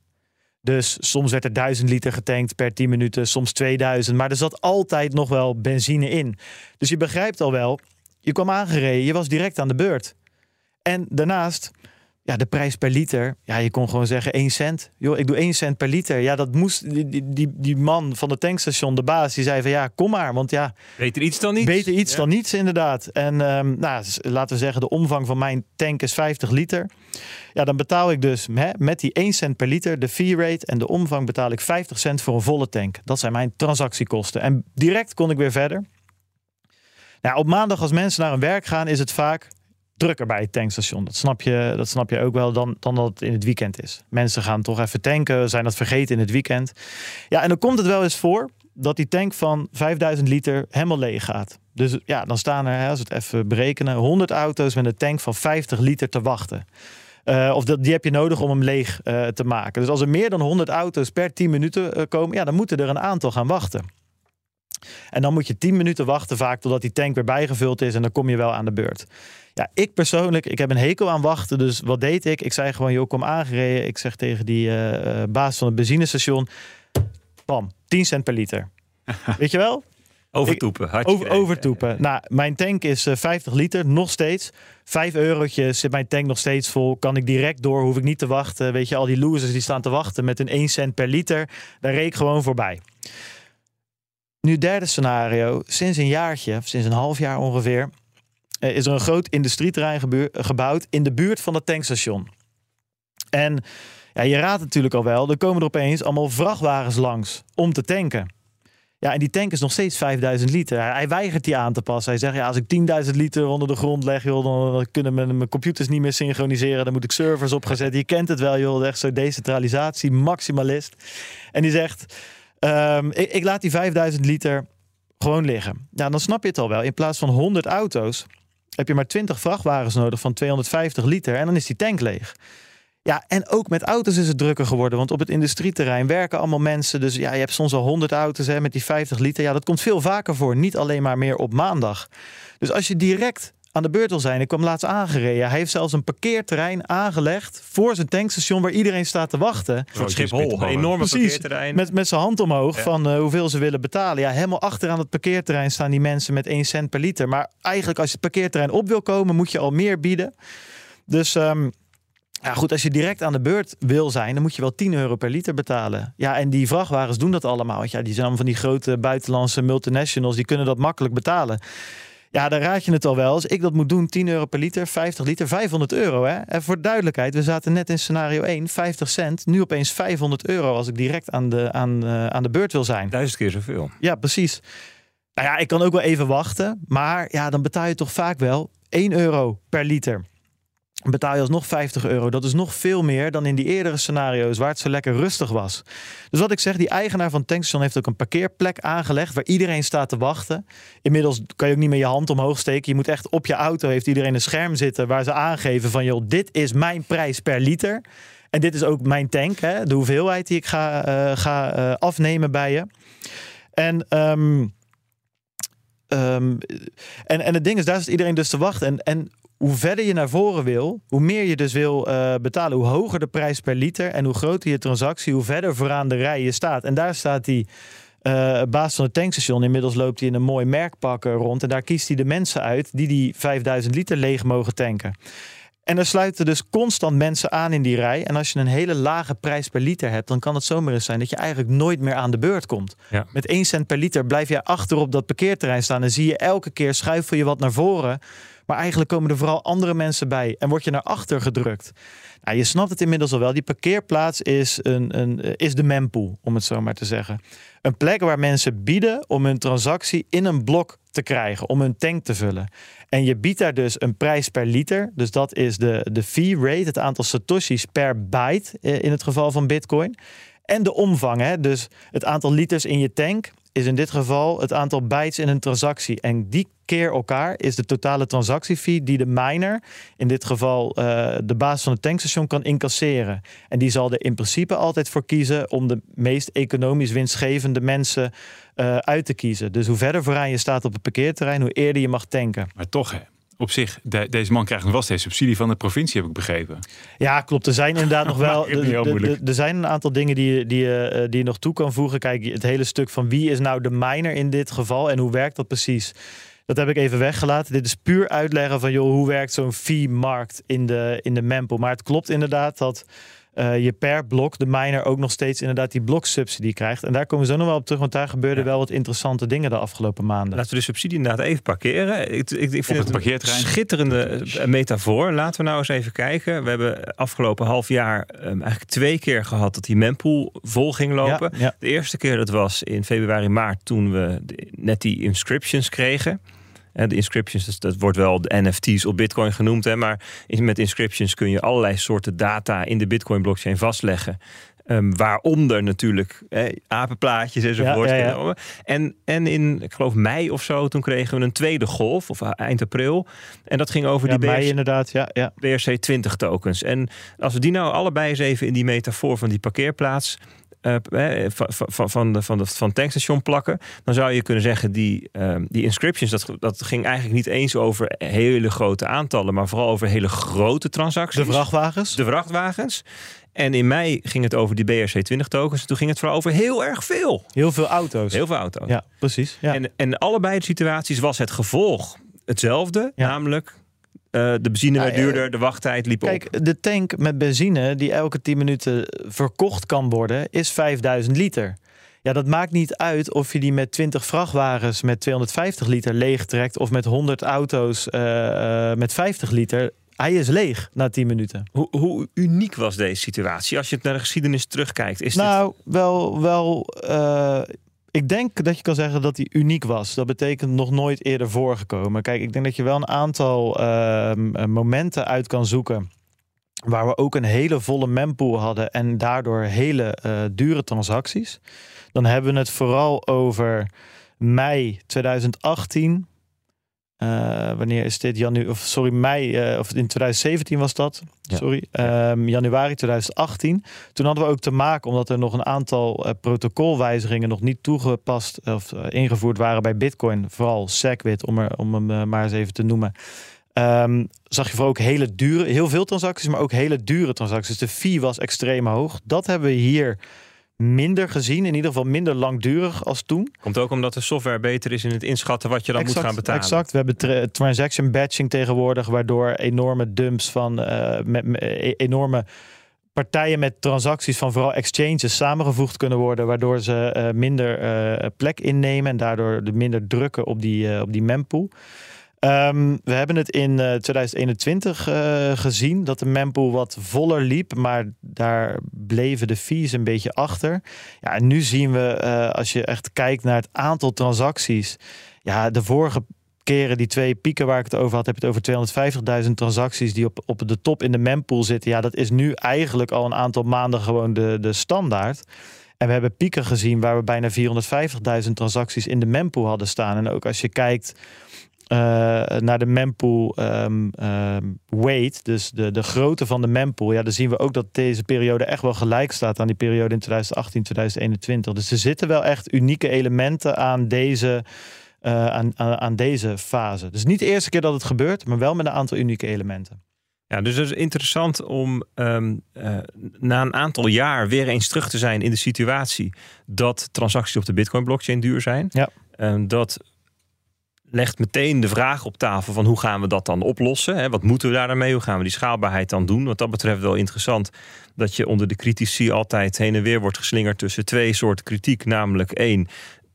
Dus soms werd er 1000 liter getankt per 10 minuten, soms 2000. Maar er zat altijd nog wel benzine in. Dus je begrijpt al wel, je kwam aangereden, je was direct aan de beurt. En daarnaast, ja, de prijs per liter. Ja, je kon gewoon zeggen 1 cent. Joh, ik doe 1 cent per liter. Ja, dat moest. Die, die, die man van de tankstation, de baas, die zei van ja, kom maar. Want ja. Beter iets dan niets. Beter iets dan niets, inderdaad. En um, nou, laten we zeggen, de omvang van mijn tank is 50 liter. Ja, dan betaal ik dus hè, met die 1 cent per liter, de fee rate en de omvang betaal ik 50 cent voor een volle tank. Dat zijn mijn transactiekosten. En direct kon ik weer verder. Nou, op maandag als mensen naar hun werk gaan, is het vaak drukker bij het tankstation. Dat snap je, dat snap je ook wel dan, dan dat het in het weekend is. Mensen gaan toch even tanken, zijn dat vergeten in het weekend. Ja, en dan komt het wel eens voor dat die tank van 5000 liter helemaal leeg gaat. Dus ja, dan staan er, als we het even berekenen, 100 auto's met een tank van 50 liter te wachten. Uh, of dat, die heb je nodig om hem leeg uh, te maken. Dus als er meer dan 100 auto's per 10 minuten uh, komen, ja, dan moeten er een aantal gaan wachten. En dan moet je 10 minuten wachten vaak totdat die tank weer bijgevuld is en dan kom je wel aan de beurt. Ja, ik persoonlijk, ik heb een hekel aan wachten. Dus wat deed ik? Ik zei gewoon, joh, kom aangereden. Ik zeg tegen die uh, baas van het benzinestation, pam, 10 cent per liter. Weet je wel? Overtoepen. Over, overtoepen. Nou, mijn tank is uh, 50 liter, nog steeds. 5 eurotjes zit mijn tank nog steeds vol. Kan ik direct door, hoef ik niet te wachten. Weet je, al die losers die staan te wachten met een 1 cent per liter. Daar reek ik gewoon voorbij. Nu derde scenario. Sinds een jaartje, sinds een half jaar ongeveer is er een groot industrieterrein gebouwd in de buurt van het tankstation. En ja, je raadt natuurlijk al wel, er komen er opeens allemaal vrachtwagens langs om te tanken. Ja, en die tank is nog steeds 5000 liter. Hij weigert die aan te passen. Hij zegt, ja, als ik 10.000 liter onder de grond leg, joh, dan kunnen mijn, mijn computers niet meer synchroniseren. Dan moet ik servers opgezet. Je kent het wel, joh. Echt zo decentralisatie, maximalist. En die zegt, um, ik, laat die 5000 liter gewoon liggen. Ja, dan snap je het al wel. In plaats van 100 auto's heb je maar 20 vrachtwagens nodig van 250 liter en dan is die tank leeg. Ja, en ook met auto's is het drukker geworden. Want op het industrieterrein werken allemaal mensen. Dus ja, je hebt soms al 100 auto's hè, met die 50 liter. Ja, dat komt veel vaker voor. Niet alleen maar meer op maandag. Dus als je direct aan de beurt wil zijn. Ik kwam laatst aangereden. Hij heeft zelfs een parkeerterrein aangelegd voor zijn tankstation waar iedereen staat te wachten. Voor Schiphol, een enorme Precies, parkeerterrein. Met, met zijn hand omhoog van uh, hoeveel ze willen betalen. Ja, helemaal achteraan het parkeerterrein staan die mensen met 1 cent per liter. Maar eigenlijk als je het parkeerterrein op wil komen, moet je al meer bieden. Dus um, ja, goed, als je direct aan de beurt wil zijn, dan moet je wel 10 euro per liter betalen. Ja, en die vrachtwagens doen dat allemaal. Want ja, die zijn van die grote buitenlandse multinationals, die kunnen dat makkelijk betalen. Ja, dan raad je het al wel. Als ik dat moet doen, 10 euro per liter, 50 liter, 500 euro. Hè? En voor duidelijkheid, we zaten net in scenario 1, 50 cent. Nu opeens 500 euro als ik direct aan de, aan, uh, aan de beurt wil zijn. Duizend keer zoveel. Ja, precies. Nou ja, ik kan ook wel even wachten. Maar ja, dan betaal je toch vaak wel 1 euro per liter betaal je alsnog 50 euro. Dat is nog veel meer dan in die eerdere scenario's waar het zo lekker rustig was. Dus wat ik zeg, die eigenaar van tankstation heeft ook een parkeerplek aangelegd waar iedereen staat te wachten. Inmiddels kan je ook niet meer je hand omhoog steken. Je moet echt op je auto, heeft iedereen een scherm zitten waar ze aangeven van joh, dit is mijn prijs per liter. En dit is ook mijn tank, hè, de hoeveelheid die ik ga, uh, ga uh, afnemen bij je. En um, Um, en, en het ding is, daar zit iedereen dus te wachten. En, en hoe verder je naar voren wil, hoe meer je dus wil uh, betalen, hoe hoger de prijs per liter en hoe groter je transactie, hoe verder vooraan de rij je staat. En daar staat die uh, baas van het tankstation. Inmiddels loopt hij in een mooi merkpak rond en daar kiest hij de mensen uit die die 5000 liter leeg mogen tanken. En er sluiten dus constant mensen aan in die rij. En als je een hele lage prijs per liter hebt, dan kan het zomaar eens zijn dat je eigenlijk nooit meer aan de beurt komt. Ja. Met 1 cent per liter blijf je achter op dat parkeerterrein staan en zie je elke keer schuifel je wat naar voren. Maar eigenlijk komen er vooral andere mensen bij en word je naar achter gedrukt. Nou, je snapt het inmiddels al wel. Die parkeerplaats is, een, een, is de mempool, om het zo maar te zeggen. Een plek waar mensen bieden om hun transactie in een blok te krijgen, om hun tank te vullen. En je biedt daar dus een prijs per liter. Dus dat is de, de fee rate, het aantal satoshis per byte eh, in het geval van Bitcoin. En de omvang, hè? dus het aantal liters in je tank is in dit geval het aantal bytes in een transactie. En die keer elkaar is de totale transactiefee die de miner, in dit geval uh, de baas van het tankstation, kan incasseren. En die zal er in principe altijd voor kiezen om de meest economisch winstgevende mensen uh, uit te kiezen. Dus hoe verder vooraan je staat op het parkeerterrein, hoe eerder je mag tanken. Maar toch, hè, op zich, de, deze man krijgt nog wel steeds subsidie van de provincie, heb ik begrepen. Ja, klopt. Er zijn inderdaad nog wel. Er zijn een aantal dingen die, die, uh, die je nog toe kan voegen. Kijk, het hele stuk van wie is nou de miner in dit geval en hoe werkt dat precies? Dat heb ik even weggelaten. Dit is puur uitleggen van joh, hoe werkt zo'n fee-markt in de, in de mempo. Maar het klopt inderdaad dat uh, je per blok, de miner, ook nog steeds inderdaad die bloksubsidie krijgt. En daar komen we zo nog wel op terug, want daar gebeurden wel wat interessante dingen de afgelopen maanden. Laten we de subsidie inderdaad even parkeren. Ik, ik, ik vind het, het een schitterende eh, metafoor. Laten we nou eens even kijken. We hebben afgelopen half jaar um, eigenlijk twee keer gehad dat die mempool vol ging lopen. De eerste keer dat was in februari, maart, toen we net die inscriptions kregen. De inscriptions, dat wordt wel de NFT's op Bitcoin genoemd. Hè, maar met inscriptions kun je allerlei soorten data in de Bitcoin-blockchain vastleggen. Um, waaronder natuurlijk apenplaatjes enzovoort. Ja, ja, ja. En, en in, ik geloof mei of zo, toen kregen we een tweede golf, of eind april. En dat ging over die BRC, inderdaad, ja, ja. BRC 20 tokens. En als we die nou allebei eens even in die metafoor van die parkeerplaats van, van, de, van, de, van tankstation plakken, dan zou je kunnen zeggen die, uh, die inscriptions, dat, dat ging eigenlijk niet eens over hele grote aantallen, maar vooral over hele grote transacties. De vrachtwagens? De vrachtwagens. En in mei ging het over die BRC20 tokens. Toen ging het vooral over heel erg veel. Heel veel auto's. Heel veel auto's. Ja, precies. Ja. En, en allebei de situaties was het gevolg hetzelfde. Namelijk uh, de benzine werd duurder, de wachttijd liep op. Kijk, de tank met benzine die elke 10 minuten verkocht kan worden, is 5000 liter. Ja, dat maakt niet uit of je die met 20 vrachtwagens met 250 liter leeg trekt of met 100 auto's uh, met 50 liter. Hij is leeg na 10 minuten. Hoe, hoe, uniek was deze situatie als je het naar de geschiedenis terugkijkt? Is nou, wel, wel uh, ik denk dat je kan zeggen dat hij uniek was. Dat betekent nog nooit eerder voorgekomen. Kijk, ik denk dat je wel een aantal ehm, eh, momenten uit kan zoeken. Waar we ook een hele volle mempool hadden en daardoor hele uh, dure transacties. Dan hebben we het vooral over mei 2018. Uh, wanneer is dit? Janu of sorry, mei, uh, of in 2017 was dat. Ja. Sorry, um, januari 2018. Toen hadden we ook te maken, omdat er nog een aantal uh, protocolwijzigingen nog niet toegepast of ingevoerd waren bij Bitcoin, vooral SegWit, om, er, om hem maar eens even te noemen. Um, zag je vooral ook hele dure, heel veel transacties, maar ook hele dure transacties. De fee was extreem hoog. Dat hebben we hier minder gezien, in ieder geval minder langdurig als toen. Komt ook omdat de software beter is in het inschatten wat je dan moet gaan betalen. Exact, we hebben transaction batching tegenwoordig, waardoor enorme dumps van uh, met, e-, enorme partijen met transacties van vooral exchanges samengevoegd kunnen worden, waardoor ze uh, minder uh, plek innemen en daardoor de minder drukken op die, op die mempool. Um, we hebben het in uh, 2021 uh, gezien dat de mempool wat voller liep, maar daar bleven de fees een beetje achter. Ja, en nu zien we, uh, als je echt kijkt naar het aantal transacties, ja, de vorige keren die twee pieken waar ik het over had, heb je het over 250.000 transacties die op, op de top in de mempool zitten. Ja, dat is nu eigenlijk al een aantal maanden gewoon de, de standaard. En we hebben pieken gezien waar we bijna 450.000 transacties in de mempool hadden staan. En ook als je kijkt uh, naar de mempool um, um, weight, dus de, de grootte van de mempool, ja, dan zien we ook dat deze periode echt wel gelijk staat aan die periode in 2018, 2021. Dus er zitten wel echt unieke elementen aan deze, uh, aan, aan, aan, deze fase. Dus niet de eerste keer dat het gebeurt, maar wel met een aantal unieke elementen. Ja, dus het is interessant om um, uh, na een aantal jaar weer eens terug te zijn in de situatie dat transacties op de Bitcoin-blockchain duur zijn. Ja. dat legt meteen de vraag op tafel van hoe gaan we dat dan oplossen? Wat moeten we daar mee? Hoe gaan we die schaalbaarheid dan doen? Wat dat betreft wel interessant dat je onder de critici altijd heen en weer wordt geslingerd tussen twee soorten kritiek. Namelijk één,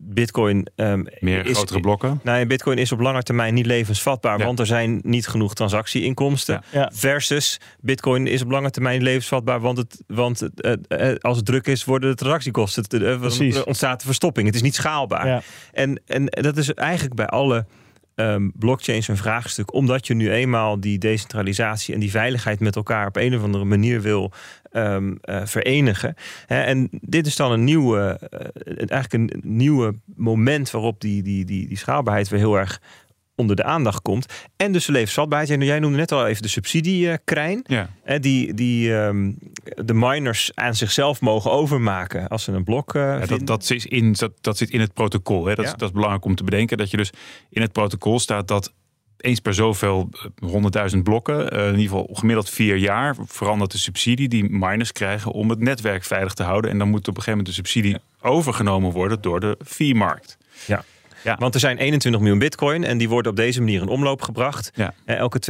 Bitcoin. Um, Meer is, grotere blokken? Nou, Bitcoin is op lange termijn niet levensvatbaar, want er zijn niet genoeg transactieinkomsten. Ja. Versus Bitcoin is op lange termijn levensvatbaar, want, het, want het, uh, als het druk is, worden de transactiekosten. Uh, ontstaat de verstopping. Het is niet schaalbaar. En, en dat is eigenlijk bij alle ehm, blockchains een vraagstuk, omdat je nu eenmaal die decentralisatie en die veiligheid met elkaar op een of andere manier wil um, verenigen. en dit is dan een nieuwe, uh, eigenlijk een nieuwe moment waarop die, die, die, die schaalbaarheid weer heel erg onder de aandacht komt. En dus de levensvatbaarheid. En jij noemde net al even de subsidiekrein. Ja. Die, die um, de miners aan zichzelf mogen overmaken als ze een blok uh, ja, dat, dat, is in, dat, dat zit in het protocol. Hè. Dat, ja. is, dat is belangrijk om te bedenken. Dat je dus in het protocol staat dat eens per zoveel 100.000 blokken, uh, in ieder geval gemiddeld vier jaar, verandert de subsidie die miners krijgen om het netwerk veilig te houden. En dan moet op een gegeven moment de subsidie overgenomen worden door de fee-markt. Ja. Ja. Want er zijn 21 miljoen bitcoin en die worden op deze manier in omloop gebracht. Ja. En elke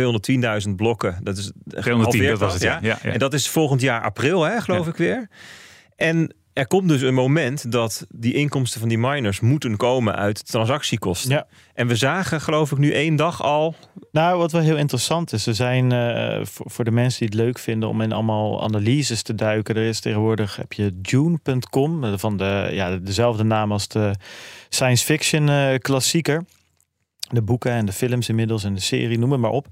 210.000 blokken, dat is 210, dat was het, ja. Ja, En dat is volgend jaar april, hè, geloof ik weer. En er komt dus een moment dat die inkomsten van die miners moeten komen uit transactiekosten. Ja. En we zagen, geloof ik, nu één dag al. Nou, wat wel heel interessant is, er zijn uh, voor, voor, de mensen die het leuk vinden om in allemaal analyses te duiken. Er is tegenwoordig heb je June.com van de ja, dezelfde naam als de science fiction uh, klassieker. De boeken en de films inmiddels en de serie, noem het maar op.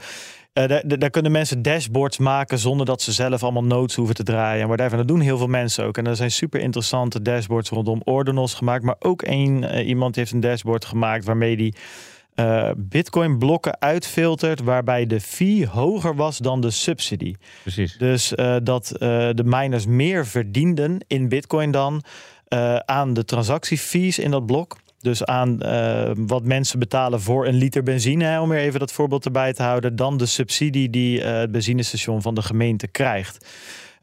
Uh, daar, daar, kunnen mensen dashboards maken zonder dat ze zelf allemaal notes hoeven te draaien. En whatever. dat doen heel veel mensen ook. En er zijn super interessante dashboards rondom ordinals gemaakt. Maar ook een, uh, iemand heeft een dashboard gemaakt waarmee die uh, bitcoin blokken uitfiltert waarbij de fee hoger was dan de subsidie. Precies. Dus dat de miners meer verdienden in bitcoin dan aan de transactiefees in dat blok. Dus aan uh, wat mensen betalen voor een liter benzine, hè, om weer even dat voorbeeld erbij te houden, dan de subsidie die uh, het benzinestation van de gemeente krijgt.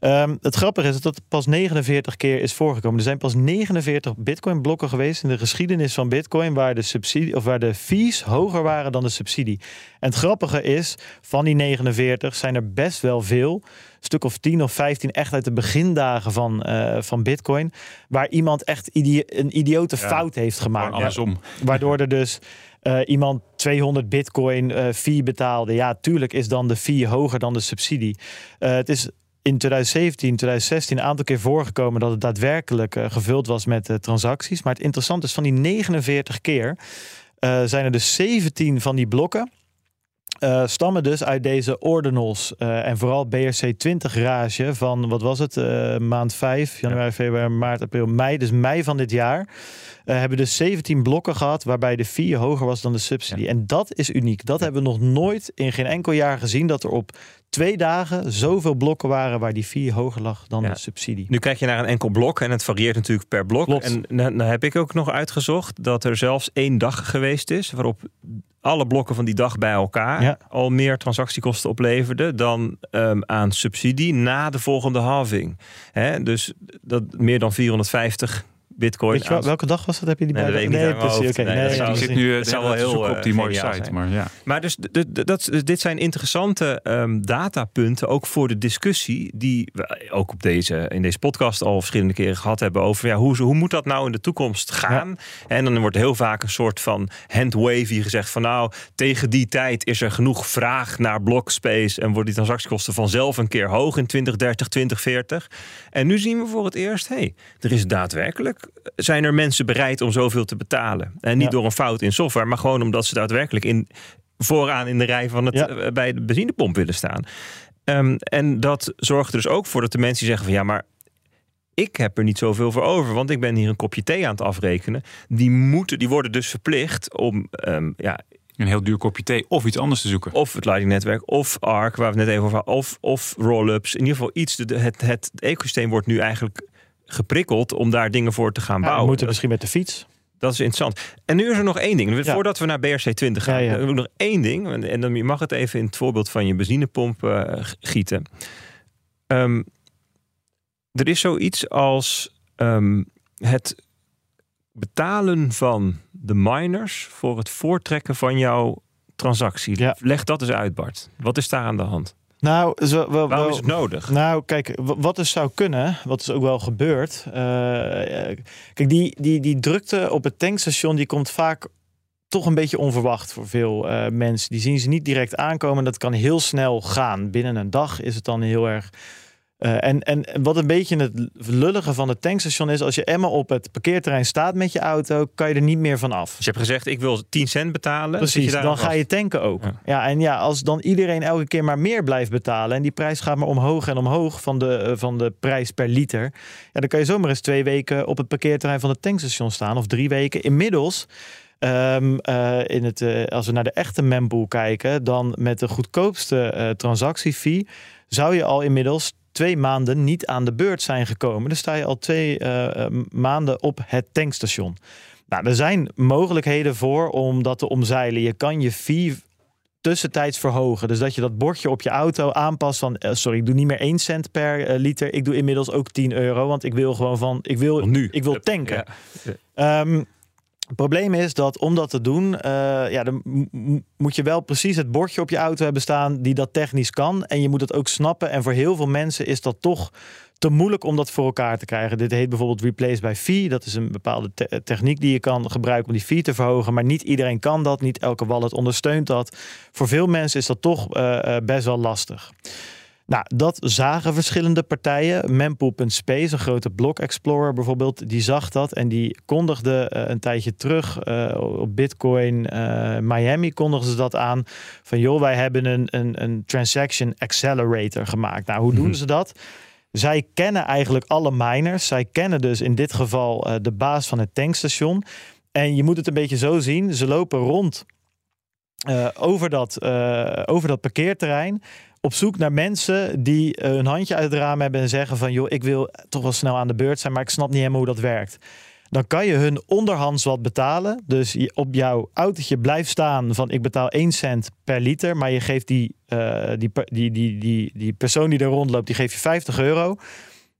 Um, het grappige is dat het pas 49 keer is voorgekomen. Er zijn pas 49 bitcoin-blokken geweest in de geschiedenis van bitcoin waar de, subsidie, of waar de fees hoger waren dan de subsidie. En het grappige is, van die 49 zijn er best wel veel, een stuk of 10 of 15 echt uit de begindagen van, uh, van bitcoin, waar iemand echt een idiote ja, fout heeft gemaakt. Andersom. Ja, waardoor er dus uh, iemand 200 bitcoin uh, fee betaalde. Ja, tuurlijk is dan de fee hoger dan de subsidie. het is in 2017, 2016 een aantal keer voorgekomen dat het daadwerkelijk uh, gevuld was met uh, transacties. Maar het interessante is, van die 49 keer uh, zijn er dus 17 van die blokken. stammen dus uit deze ordinals en vooral BRC20 rage van, wat was het, maand 5, januari, februari, maart, april, mei. Dus mei van dit jaar hebben dus 17 blokken gehad waarbij de fee hoger was dan de subsidie. Ja. En dat is uniek. Dat hebben we nog nooit in geen enkel jaar gezien dat er op twee dagen zoveel blokken waren waar die fee hoger lag dan ja. de subsidie. Nu kijk je naar een enkel blok en het varieert natuurlijk per blok. Klopt. En dan heb ik ook nog uitgezocht dat er zelfs één dag geweest is waarop alle blokken van die dag bij elkaar ja. al meer transactiekosten opleverden dan um, aan subsidie na de volgende halving. He, dus dat meer dan 450 bitcoin. Weet je wel, welke dag was dat? Heb je die nee, bij? Nee, nee precies. Oké, okay. nee, zit nu het zal wel heel op die mooie geniaal site. zijn. Maar, ja. maar dus, de, de, dat, dit zijn interessante um, datapunten, ook voor de discussie, die we ook op deze, in deze podcast al verschillende keren gehad hebben over ja, hoe, hoe moet dat nou in de toekomst gaan? Ja. En dan wordt heel vaak een soort van handwavy gezegd van nou, tegen die tijd is er genoeg vraag naar blockspace en worden die transactiekosten vanzelf een keer hoog in 2030, 2040. En nu zien we voor het eerst, hé, hey, er is daadwerkelijk, zijn er mensen bereid om zoveel te betalen. En niet Ja. door een fout in software, maar gewoon omdat ze daadwerkelijk in, vooraan in de rij van het, Ja. eh, bij de benzinepomp willen staan. Ehm, en dat zorgt er dus ook voor dat de mensen die zeggen van ja, maar ik heb er niet zoveel voor over, want ik ben hier een kopje thee aan het afrekenen. Die, moeten, die worden dus verplicht om ehm, ja, Een heel duur kopje thee of iets anders te zoeken. of het Lightning netwerk, of ARC, waar we het net even over hadden, of, of roll-ups. In ieder geval iets. Het, het ecosysteem wordt nu eigenlijk geprikkeld om daar dingen voor te gaan Ja, we bouwen. moeten misschien met de fiets. dat is interessant. En nu is er nog één ding. Ja. Voordat we naar BRC20 gaan, Ja, ja. nog één ding. En- dan je mag het even in het voorbeeld van je benzinepomp eh, gieten. Ehm, er is zoiets als ehm, het betalen van de miners voor het voortrekken van jouw transactie. Ja. Leg dat eens uit, Bart. Wat is daar aan de hand? Nou, zo, wel, Waarom is het nodig? Nou, kijk, wat dus zou kunnen, wat is ook wel gebeurd. eh, kijk, die, die, die drukte op het tankstation, die komt vaak toch een beetje onverwacht voor veel eh, mensen. Die zien ze niet direct aankomen. Dat kan heel snel gaan. Binnen een dag is het dan heel erg Uh, en, en wat een beetje het lullige van het tankstation is, als je eenmaal op het parkeerterrein staat met je auto, kan je er niet meer van af. Dus je hebt gezegd, ik wil 10 cent betalen. Precies, dan ga je tanken ook. Ja. ja. en ja, als dan iedereen elke keer maar meer blijft betalen en die prijs gaat maar omhoog en omhoog van de, uh, van de prijs per liter, ja, dan kan je zomaar eens twee weken op het parkeerterrein van het tankstation staan of drie weken. Inmiddels Um, uh, in het, uh, als we naar de echte mempool kijken, dan met de goedkoopste uh, transactiefee zou je al inmiddels twee maanden niet aan de beurt zijn gekomen. Dan sta je al twee maanden op het tankstation. Nou, er zijn mogelijkheden voor om dat te omzeilen. Je kan je fee tussentijds verhogen. Dus dat je dat bordje op je auto aanpast van... sorry, ik doe niet meer 1 cent per liter. Ik doe inmiddels ook 10 euro. Want ik wil gewoon van... Ik wil, nu. Ik wil tanken. Ja. Um, het probleem is dat om dat te doen, uh, ja, dan moet je wel precies het bordje op je auto hebben staan die dat technisch kan. En je moet het ook snappen. En voor heel veel mensen is dat toch te moeilijk om dat voor elkaar te krijgen. Dit heet bijvoorbeeld replace by fee. Dat is een bepaalde te techniek die je kan gebruiken om die fee te verhogen. Maar niet iedereen kan dat. Niet elke wallet ondersteunt dat. Voor veel mensen is dat toch uh, uh, best wel lastig. Nou, dat zagen verschillende partijen. Mempool.space, een grote block explorer bijvoorbeeld, die zag dat en die kondigde uh, een tijdje terug uh, op Bitcoin uh, Miami kondigden ze dat aan van joh, wij hebben een, een, een transaction accelerator gemaakt. Nou, hoe doen mm -hmm. ze dat? Zij kennen eigenlijk alle miners. Zij kennen dus in dit geval de baas van het tankstation. En je moet het een beetje zo zien. Ze lopen rond over, dat, over dat parkeerterrein op zoek naar mensen die uh, hun handje uit het raam hebben en zeggen van joh, ik wil toch wel snel aan de beurt zijn, maar ik snap niet helemaal hoe dat werkt. Dan kan je hun onderhands wat betalen. Dus op jouw autootje blijft staan van ik betaal 1 cent per liter, maar je geeft die, uh, die, die, die, die, die persoon die er rondloopt, die geeft je 50 euro.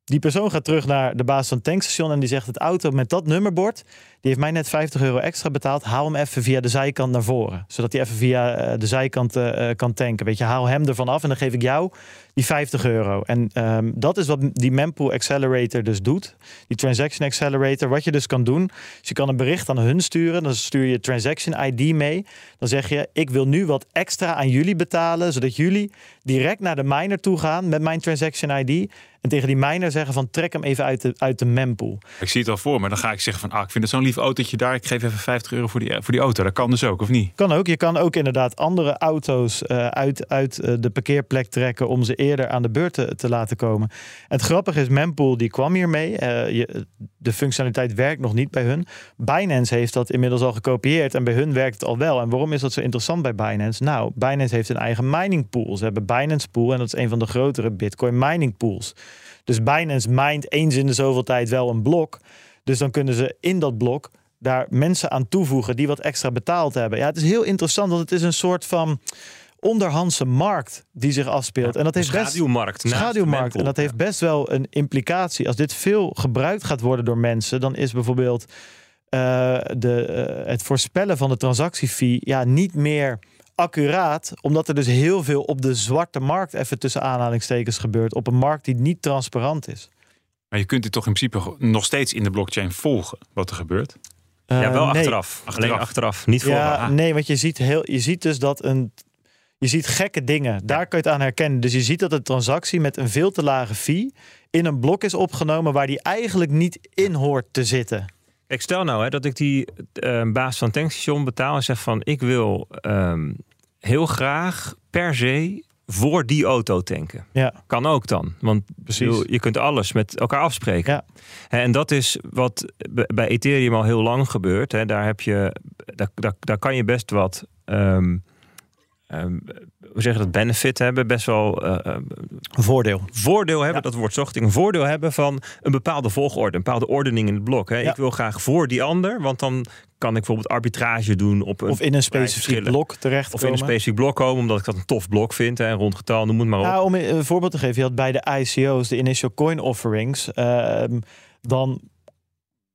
Die persoon gaat terug naar de baas van het tankstation en die zegt: Het auto met dat nummerbord, heeft mij net 50 euro extra betaald. Haal hem even via de zijkant naar voren. Zodat hij even via de zijkant uh, kan tanken. Weet je, haal hem ervan af en dan geef ik jou die 50 euro. En um, dat is wat die Mempool Accelerator dus doet. Die Transaction Accelerator. Wat je dus kan doen, is je kan een bericht aan hun sturen. Dan stuur je Transaction ID mee. Dan zeg je, ik wil nu wat extra aan jullie betalen. Zodat jullie direct naar de miner toe gaan met mijn Transaction ID. En tegen die miner zeggen van trek hem even uit de, uit de mempool. Ik zie het al voor me. Dan ga ik zeggen van ah, ik vind het zo'n lief autootje daar. Ik geef even 50 euro voor die, voor die auto. Dat kan dus ook, of niet? Kan ook. Je kan ook inderdaad andere auto's uh, uit, uit uh, de parkeerplek trekken om ze eerder aan de beurt te, te laten komen. Het grappige is, Mempool die kwam hiermee. Uh, je, de functionaliteit werkt nog niet bij hun. Binance heeft dat inmiddels al gekopieerd en bij hun werkt het al wel. En waarom is dat zo interessant bij Binance? Nou, Binance heeft een eigen mining pool. Ze hebben Binance Pool en dat is een van de grotere Bitcoin mining pools. Dus Binance mindt eens in de zoveel tijd wel een blok. Dus dan kunnen ze in dat blok daar mensen aan toevoegen die wat extra betaald hebben. Ja, het is heel interessant, want het is een soort van onderhandse markt die zich afspeelt. Ja, en dat heeft schaduwmarkt. Best, schaduwmarkt. En dat heeft best wel een implicatie. Als dit veel gebruikt gaat worden door mensen, dan is bijvoorbeeld uh, de, uh, het voorspellen van de transactiefee ja, niet meer accuraat, omdat er dus heel veel op de zwarte markt, even tussen aanhalingstekens, gebeurt. Op een markt die niet transparant is. Maar je kunt dit toch in principe nog steeds in de blockchain volgen, wat er gebeurt? Uh, ja, wel nee. achteraf. Alleen achteraf, niet voor. Ja, nee, want je ziet, heel, je ziet dus dat een. Je ziet gekke dingen. Daar kun je het aan herkennen. Dus je ziet dat een transactie met een veel te lage fee in een blok is opgenomen waar die eigenlijk niet in hoort te zitten. Ik stel nou hè, dat ik die uh, baas van tankstation betaal en zeg van ik wil um, heel graag per se voor die auto tanken. Ja. Kan ook dan. Want Precies. je kunt alles met elkaar afspreken. Ja. En dat is wat bij Ethereum al heel lang gebeurt. Daar, heb je, daar, daar, daar kan je best wat. Um, um, hoe zeg je dat? Benefit hebben. Best wel. Uh, voordeel. Voordeel hebben, ja. dat wordt zocht. Een voordeel hebben van een bepaalde volgorde. Een bepaalde ordening in het blok. Hè. Ja. Ik wil graag voor die ander. Want dan kan ik bijvoorbeeld arbitrage doen op een of in een specifiek blok terecht of in een specifiek blok komen omdat ik dat een tof blok vind en rond getal noem het maar op. Nou, om een voorbeeld te geven, je had bij de ICO's de initial coin offerings, uh, dan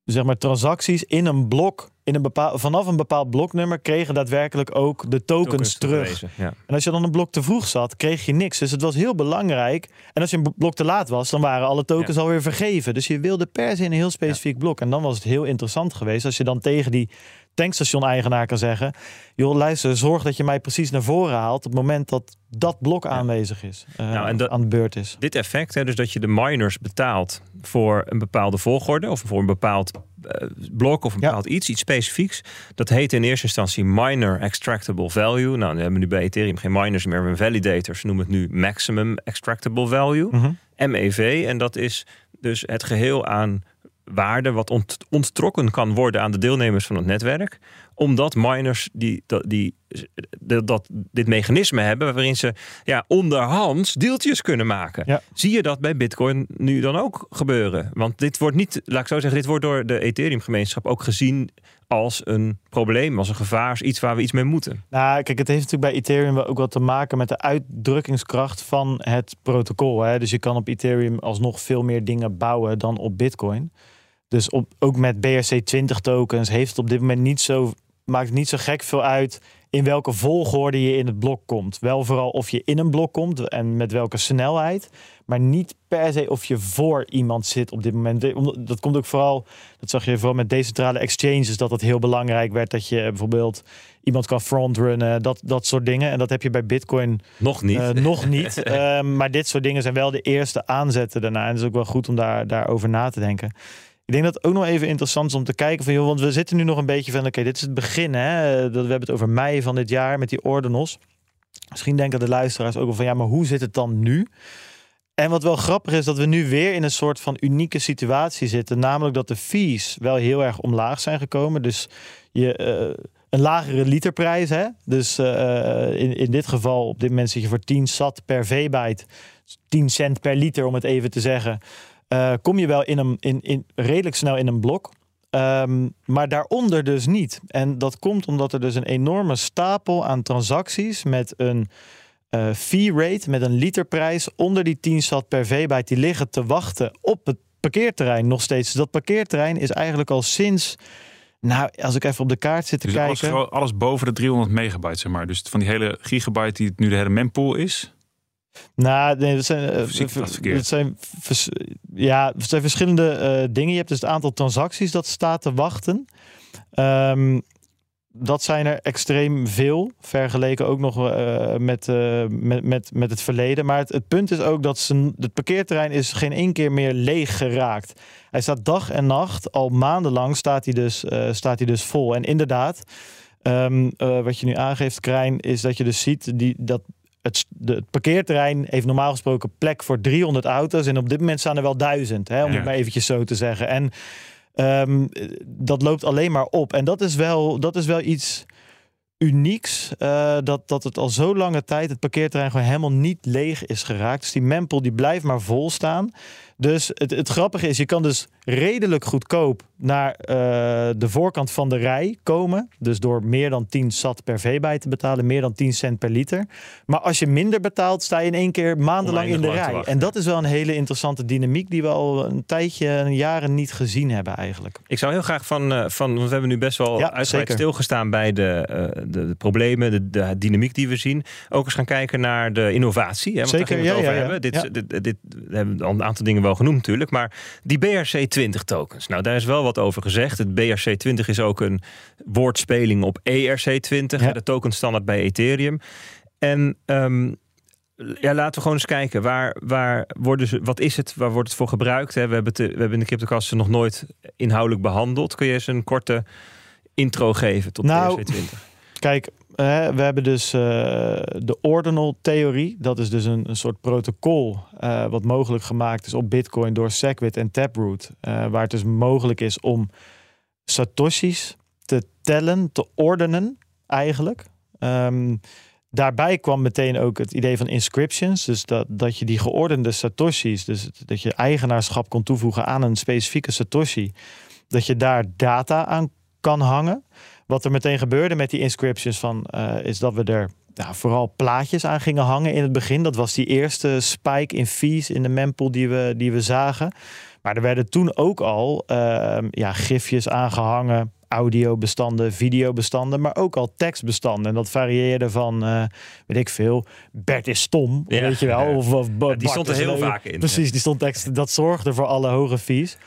zeg maar transacties in een blok in een bepaald, vanaf een bepaald bloknummer kregen daadwerkelijk ook de tokens, tokens terug. Ja. En als je dan een blok te vroeg zat, kreeg je niks. Dus het was heel belangrijk. En als je een blok te laat was, dan waren alle tokens ja. alweer vergeven. Dus je wilde per se een heel specifiek ja. blok. En dan was het heel interessant geweest als je dan tegen die tankstation-eigenaar kan zeggen: joh, luister, zorg dat je mij precies naar voren haalt op het moment dat dat blok aanwezig is, uh, nou, en dat, aan de beurt is. Dit effect, hè, dus dat je de miners betaalt voor een bepaalde volgorde of voor een bepaald uh, blok of een bepaald iets, iets specifieks. Dat heet in eerste instantie miner extractable value. Nou, we hebben nu bij Ethereum geen miners meer, maar validators noemen het nu maximum extractable value, mm -hmm. MEV. En dat is dus het geheel aan waarde wat ont, onttrokken kan worden aan de deelnemers van het netwerk. Omdat miners die, die, die dat, dit mechanisme hebben waarin ze ja, onderhands deeltjes kunnen maken. Zie je dat bij Bitcoin nu dan ook gebeuren? Want dit wordt niet, laat ik zo zeggen, dit wordt door de Ethereum-gemeenschap ook gezien als een probleem, als een gevaar, als iets waar we iets mee moeten. Nou, kijk, het heeft natuurlijk bij Ethereum ook wat te maken met de uitdrukkingskracht van het protocol. Hè? Dus je kan op Ethereum alsnog veel meer dingen bouwen dan op Bitcoin. Dus op, ook met BRC20 tokens heeft het op dit moment niet zo, maakt niet zo gek veel uit in welke volgorde je in het blok komt. Wel vooral of je in een blok komt en met welke snelheid. Maar niet per se of je voor iemand zit op dit moment. Dat komt ook vooral, dat zag je vooral met decentrale exchanges, dat het heel belangrijk werd dat je bijvoorbeeld iemand kan frontrunnen, dat, dat soort dingen. En dat heb je bij Bitcoin nog niet. Uh, nog niet. uh, maar dit soort dingen zijn wel de eerste aanzetten daarna. En het is ook wel goed om daar, daarover na te denken. Ik denk dat het ook nog even interessant is om te kijken van, joh, want we zitten nu nog een beetje van, oké, dit is het begin, hè? Dat we hebben het over mei van dit jaar met die ordinals. Misschien denken de luisteraars ook wel van, ja, maar hoe zit het dan nu? En wat wel grappig is, dat we nu weer in een soort van unieke situatie zitten, namelijk dat de fees wel heel erg omlaag zijn gekomen. Dus je uh, een lagere literprijs, hè? Dus uh, in, in dit geval, op dit moment zit je voor 10 sat per v-byte, 10 cent per liter om het even te zeggen. Uh, kom je wel in een, in, in, redelijk snel in een blok. Um, maar daaronder dus niet. En dat komt omdat er dus een enorme stapel aan transacties met een uh, fee rate, met een literprijs onder die 10 sat per v-byte, die liggen te wachten op het parkeerterrein nog steeds. Dus dat parkeerterrein is eigenlijk al sinds nou, als ik even op de kaart zit te dus kijken. Alles, alles, boven de 300 megabyte, zeg maar. Dus van die hele gigabyte die nu de hele mempool is. Nou, nee, dat zijn, uh, dat zijn, ja, het zijn verschillende uh, dingen. Je hebt dus het aantal transacties dat staat te wachten. Um, dat zijn er extreem veel, vergeleken ook nog uh, met, met, met, met het verleden. Maar het, het punt is ook dat ze, het parkeerterrein is geen één keer meer leeg geraakt. Hij staat dag en nacht, al maandenlang staat hij dus, staat hij dus vol. En inderdaad, um, wat je nu aangeeft, Krijn, is dat je dus ziet die, dat het, de, het, parkeerterrein heeft normaal gesproken plek voor 300 auto's. En op dit moment staan er wel duizend, hè, om het maar eventjes zo te zeggen. En um, dat loopt alleen maar op. En dat is wel, dat is wel iets unieks. Uh, dat, dat het al zo lange tijd het parkeerterrein gewoon helemaal niet leeg is geraakt. Dus die mempel die blijft maar vol staan. Dus het, het grappige is, je kan dus redelijk goedkoop naar uh, de voorkant van de rij komen. Dus door meer dan 10 sat per v te betalen, meer dan 10 cent per liter. Maar als je minder betaalt, sta je in één keer maandenlang in de rij. En dat is wel een hele interessante dynamiek die we al een tijdje, jaren niet gezien hebben eigenlijk. Ik zou heel graag van, uh, van want we hebben nu best wel ja, uitgebreid stilgestaan bij de, uh, de, de, problemen, de, de, dynamiek die we zien. Ook eens gaan kijken naar de innovatie. Hè, want zeker, daar ja, over ja, hebben. Dit, dit, dit, dit, we hebben al een aantal dingen wel genoemd natuurlijk. Maar die BRC20 tokens, nou daar is wel wat over gezegd. Het BRC20 is ook een woordspeling op ERC20, ja. de tokenstandaard bij Ethereum. En um, ja, laten we gewoon eens kijken. Waar, waar worden ze, wat is het? Waar wordt het voor gebruikt? We hebben, het, we hebben in de cryptokasten nog nooit inhoudelijk behandeld. Kun je eens een korte intro geven tot nou, BRC20? Kijk, we hebben dus uh, de ordinal theorie. Dat is dus een, een soort protocol uh, wat mogelijk gemaakt is op Bitcoin door Segwit en Taproot. Uh, waar het dus mogelijk is om satoshis te tellen, te ordenen eigenlijk. Um, daarbij kwam meteen ook het idee van inscriptions. Dus dat, dat je die geordende satoshis, dus dat je eigenaarschap kon toevoegen aan een specifieke satoshi. Dat je daar data aan kan hangen. Wat er meteen gebeurde met die inscriptions van, uh, is dat we er ja, vooral plaatjes aan gingen hangen in het begin. Dat was die eerste spike in fees in de mempool die we, die we zagen. Maar er werden toen ook al uh, ja, gifjes aangehangen, audiobestanden, videobestanden, maar ook al tekstbestanden. En dat varieerde van, eh, weet ik veel, Bert is stom, Ja. weet je wel. Of, die stond er heel leuk. vaak in. Precies, die stond tekst. Dat zorgde voor alle hoge fees.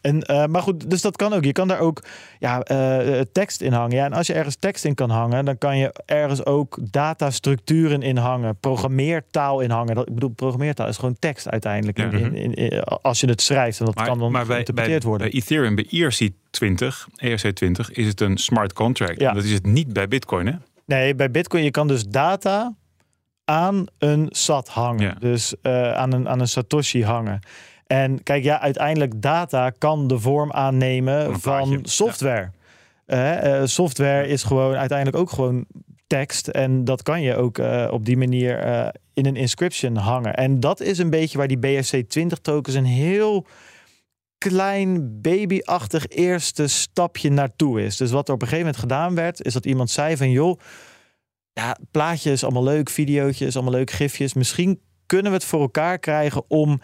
En, eh, maar goed, dus dat kan ook. Je kan daar ook ja, eh, tekst in hangen. Ja, en als je ergens tekst in kan hangen, dan kan je ergens ook datastructuren in hangen, programmeertaal in hangen. Dat, ik bedoel, programmeertaal is gewoon tekst uiteindelijk. Ja. in, in, in- als je het schrijft, en dat Maar, kan dan maar bij, bij, geïnterpreteerd worden. bij Ethereum, bij E ERC20, ERC20, is het een smart contract. Ja. Dat is het niet bij Bitcoin, hè? Nee, bij Bitcoin je kan dus data aan een SAT hangen. Ja. Dus eh, aan, een, aan een Satoshi hangen. En kijk, ja, uiteindelijk data kan de vorm aannemen Van software. Eh, eh, software is gewoon uiteindelijk ook gewoon tekst. En dat kan je ook eh, op die manier in een inscription hangen. En dat is een beetje waar die BSC20 tokens een heel klein babyachtig eerste stapje naartoe is. Dus wat er op een gegeven moment gedaan werd, is dat iemand zei van joh, ja, plaatje is allemaal leuk, videootje is allemaal leuk, gifjes. Misschien kunnen we het voor elkaar krijgen om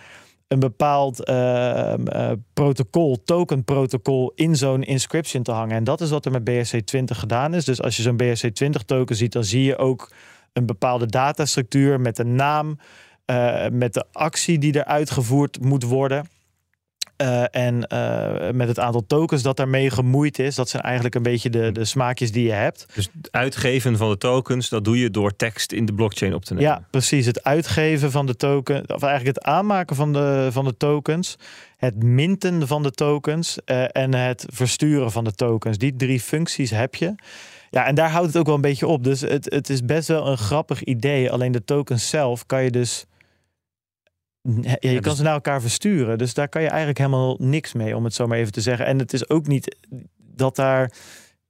een bepaald ehm, eh, protocol, token protocol in zo'n inscription te hangen. En dat is wat er met BSC20 gedaan is. Dus als je zo'n BSC20 token ziet, dan zie je ook een bepaalde datastructuur met een naam, eh, met de actie die er uitgevoerd moet worden. Eh, en eh, met het aantal tokens dat daarmee gemoeid is. Dat zijn eigenlijk een beetje de, de smaakjes die je hebt. Dus het uitgeven van de tokens, dat doe je door tekst in de blockchain op te nemen. Ja, precies. Het uitgeven van de token, of eigenlijk het aanmaken van de, van de tokens, het minten van de tokens eh, en het versturen van de tokens. Die drie functies heb je. Ja, en daar houdt het ook wel een beetje op. Dus het, het is best wel een grappig idee. Alleen de tokens zelf kan je dus. Ja, je kan dus- ze naar elkaar versturen. Dus daar kan je eigenlijk helemaal niks mee, om het zo maar even te zeggen. En het is ook niet dat daar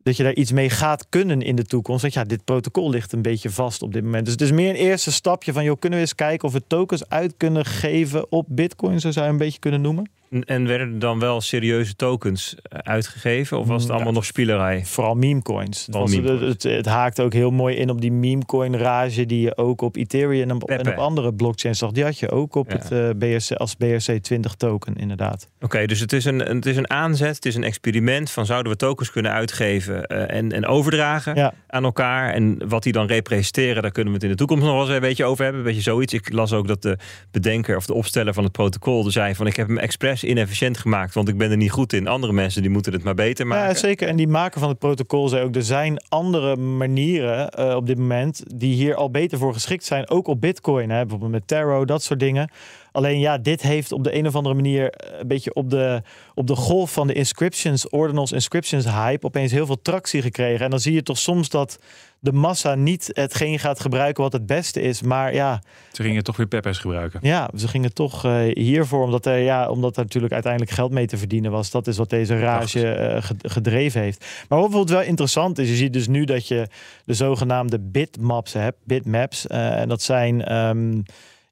dat je daar iets mee gaat kunnen in de toekomst. Want ja, dit protocol ligt een beetje vast op dit moment. Dus het is meer een eerste stapje van, joh, kunnen we eens kijken of we tokens uit kunnen geven op Bitcoin, zo zou je een beetje kunnen noemen. En- En werden er dan wel serieuze tokens eh, uitgegeven? Of was het Ja. allemaal nog spielerij? Vooral meme coins. Het, meme het, het, haakt ook heel mooi in op die meme coin rage die je ook op Ethereum en op, en Pepe. op andere blockchains zag. Die had je ook op Ja. het eh, BRC, als BRC20 token, inderdaad. Oké, dus het is, een, het is een aanzet, het is een experiment van zouden we tokens kunnen uitgeven eh, en, en overdragen Ja. aan elkaar. En wat die dan representeren, daar kunnen we het in de toekomst nog wel eens een beetje over hebben. Een beetje zoiets. Ik las ook dat de bedenker of de opsteller van het protocol zei van ik heb hem expres inefficiënt gemaakt, want ik ben er niet goed in. Andere mensen die moeten het maar beter maken. Ja, zeker. En die maker van het protocol zei ook, er zijn andere manieren eh, op dit moment die hier al beter voor geschikt zijn. Ook op Bitcoin, hè? bijvoorbeeld met Taro, dat soort dingen. Alleen ja, dit heeft op de een of andere manier eh, een beetje op de, op de golf van de inscriptions, ordinals inscriptions hype, opeens heel veel tractie gekregen. En dan zie je toch soms dat de massa niet hetgeen gaat gebruiken wat het beste is. Maar ja, Ze gingen toch weer Peppers gebruiken. ja, ze gingen toch eh, hiervoor, omdat er, ja, omdat er natuurlijk uiteindelijk geld mee te verdienen was. Dat is wat deze rage eh, ge- gedreven heeft. Maar wat bijvoorbeeld wel interessant is, je ziet dus nu dat je de zogenaamde bitmaps hebt, bitmaps. en dat zijn, ehm,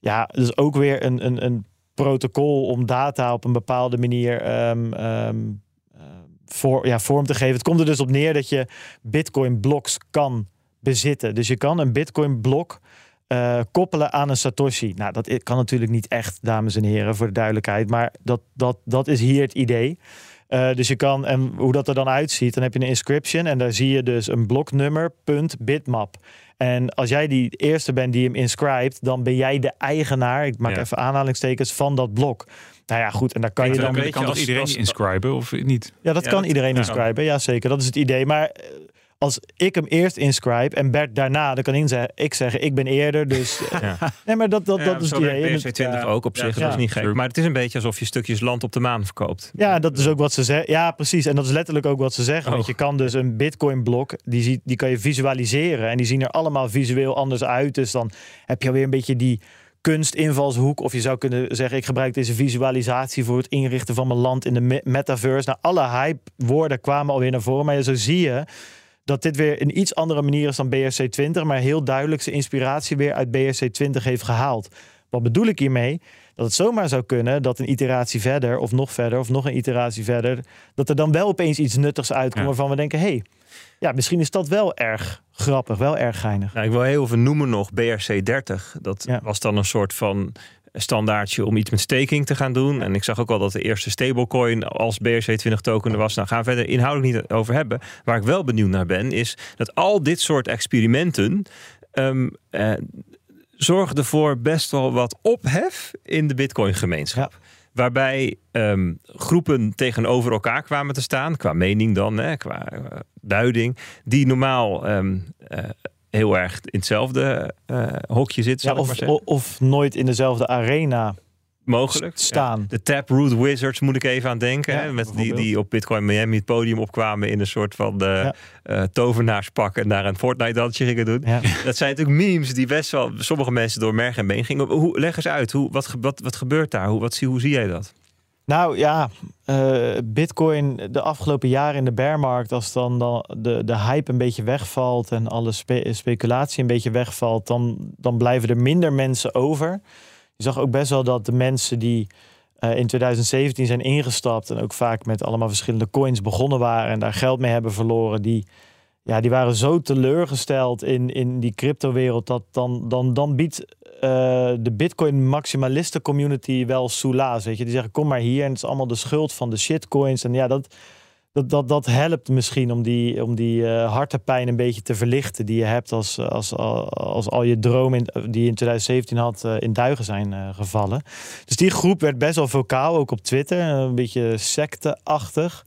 ja, dus ook weer een, een, een protocol om data op een bepaalde manier eh, voor, ja, vorm te geven. Het komt er dus op neer dat je bitcoin blocks kan bezitten. Dus je kan een bitcoin blok eh, koppelen aan een Satoshi. Nou, dat kan natuurlijk niet echt, dames en heren, voor de duidelijkheid. Maar dat, dat, dat is hier het idee. Eh, dus je kan, en hoe dat er dan uitziet, dan heb je een inscription en daar zie je dus een bloknummer, bitmap. En als jij die eerste bent die hem inscribt, dan ben jij de eigenaar, ik maak Ja. even aanhalingstekens, van dat blok. Nou ja, goed, en daar kan je Ik dan... kan als- iedereen als- inscriben of niet? Ja, dat Ja, kan dat- iedereen ja. inscriben. Ja, zeker. Dat is het idee. Maar eh, als ik hem eerst inscribe en Bert daarna, dan kan ik zeggen, ik zeggen, ik ben eerder. Dus eh, Ja. nee, maar dat, dat, Ja, dat is idee. BSC20 Ja. ook op zich, Ja, dat is niet gek. Maar het is een beetje alsof je stukjes land op de maan verkoopt. Ja, dat is ook wat ze zeggen. Ja, precies. En dat is letterlijk ook wat ze zeggen. Want Oh. je kan dus een Bitcoin-blok, die, ziet- die kan je visualiseren. En die zien er allemaal visueel anders uit. Dus dan heb je alweer een beetje die kunstinvalshoek. Of je zou kunnen zeggen, ik gebruik deze visualisatie voor het inrichten van mijn land in de me- metaverse. Nou, alle hype-woorden kwamen alweer naar voren. Maar zo zie je dat dit weer een iets andere manier is dan BRC20. Maar heel duidelijk zijn inspiratie weer uit BRC20 heeft gehaald. Wat bedoel ik hiermee? Dat het zomaar zou kunnen dat een iteratie verder, of nog verder, of nog een iteratie verder, dat er dan wel opeens iets nuttigs uitkomt Ja. waarvan we denken: hé, hey, ja, misschien is dat wel erg grappig, wel erg geinig. Nou, ik wil heel even noemen nog BRC30. Dat Ja. was dan een soort van standaardje om iets met staking te gaan doen. En ik zag ook al dat de eerste stablecoin als BRC20 token er was. Nou, gaan we verder inhoudelijk niet over hebben. Waar ik wel benieuwd naar ben, is dat al dit soort experimenten um, zorgden voor best wel wat ophef in de Bitcoin-gemeenschap. Waarbij um, groepen tegenover elkaar kwamen te staan, qua mening dan, hè, qua uh, duiding, die normaal um, uh, heel erg in hetzelfde uh, hokje zitten. Ja, of, of nooit in dezelfde arena mogelijk staan. Ja. De Taproot Wizards moet ik even aan denken. Ja, hè? Met die, die op Bitcoin Miami het podium opkwamen in een soort van de, ja. uh, tovenaarspak en naar een Fortnite dansje gingen doen. Dat zijn natuurlijk memes die best wel sommige mensen door merg en been gingen. Hoe, leg eens uit, hoe, wat, wat, wat gebeurt daar? Hoe, wat, hoe zie jij dat? Nou ja, uh, Bitcoin de afgelopen jaren in de bearmarkt, als dan, de, de hype een beetje wegvalt en alle spe speculatie een beetje wegvalt, dan, dan blijven er minder mensen over. Je zag ook best wel dat de mensen die uh, in 2017 zijn ingestapt en ook vaak met allemaal verschillende coins begonnen waren en daar geld mee hebben verloren, die, ja, die waren zo teleurgesteld in, in die cryptowereld dat dan, dan, dan biedt uh, de Bitcoin maximalisten community wel soelaas. Weet je, die zeggen: kom maar hier en het is allemaal de schuld van de shitcoins. En ja, dat, dat, dat, dat helpt misschien om die, om die uh, hartepijn een beetje te verlichten die je hebt als, als, als al je dromen die je in 2017 had uh, in duigen zijn gevallen. Dus die groep werd best wel vocaal, ook op Twitter, een beetje secteachtig.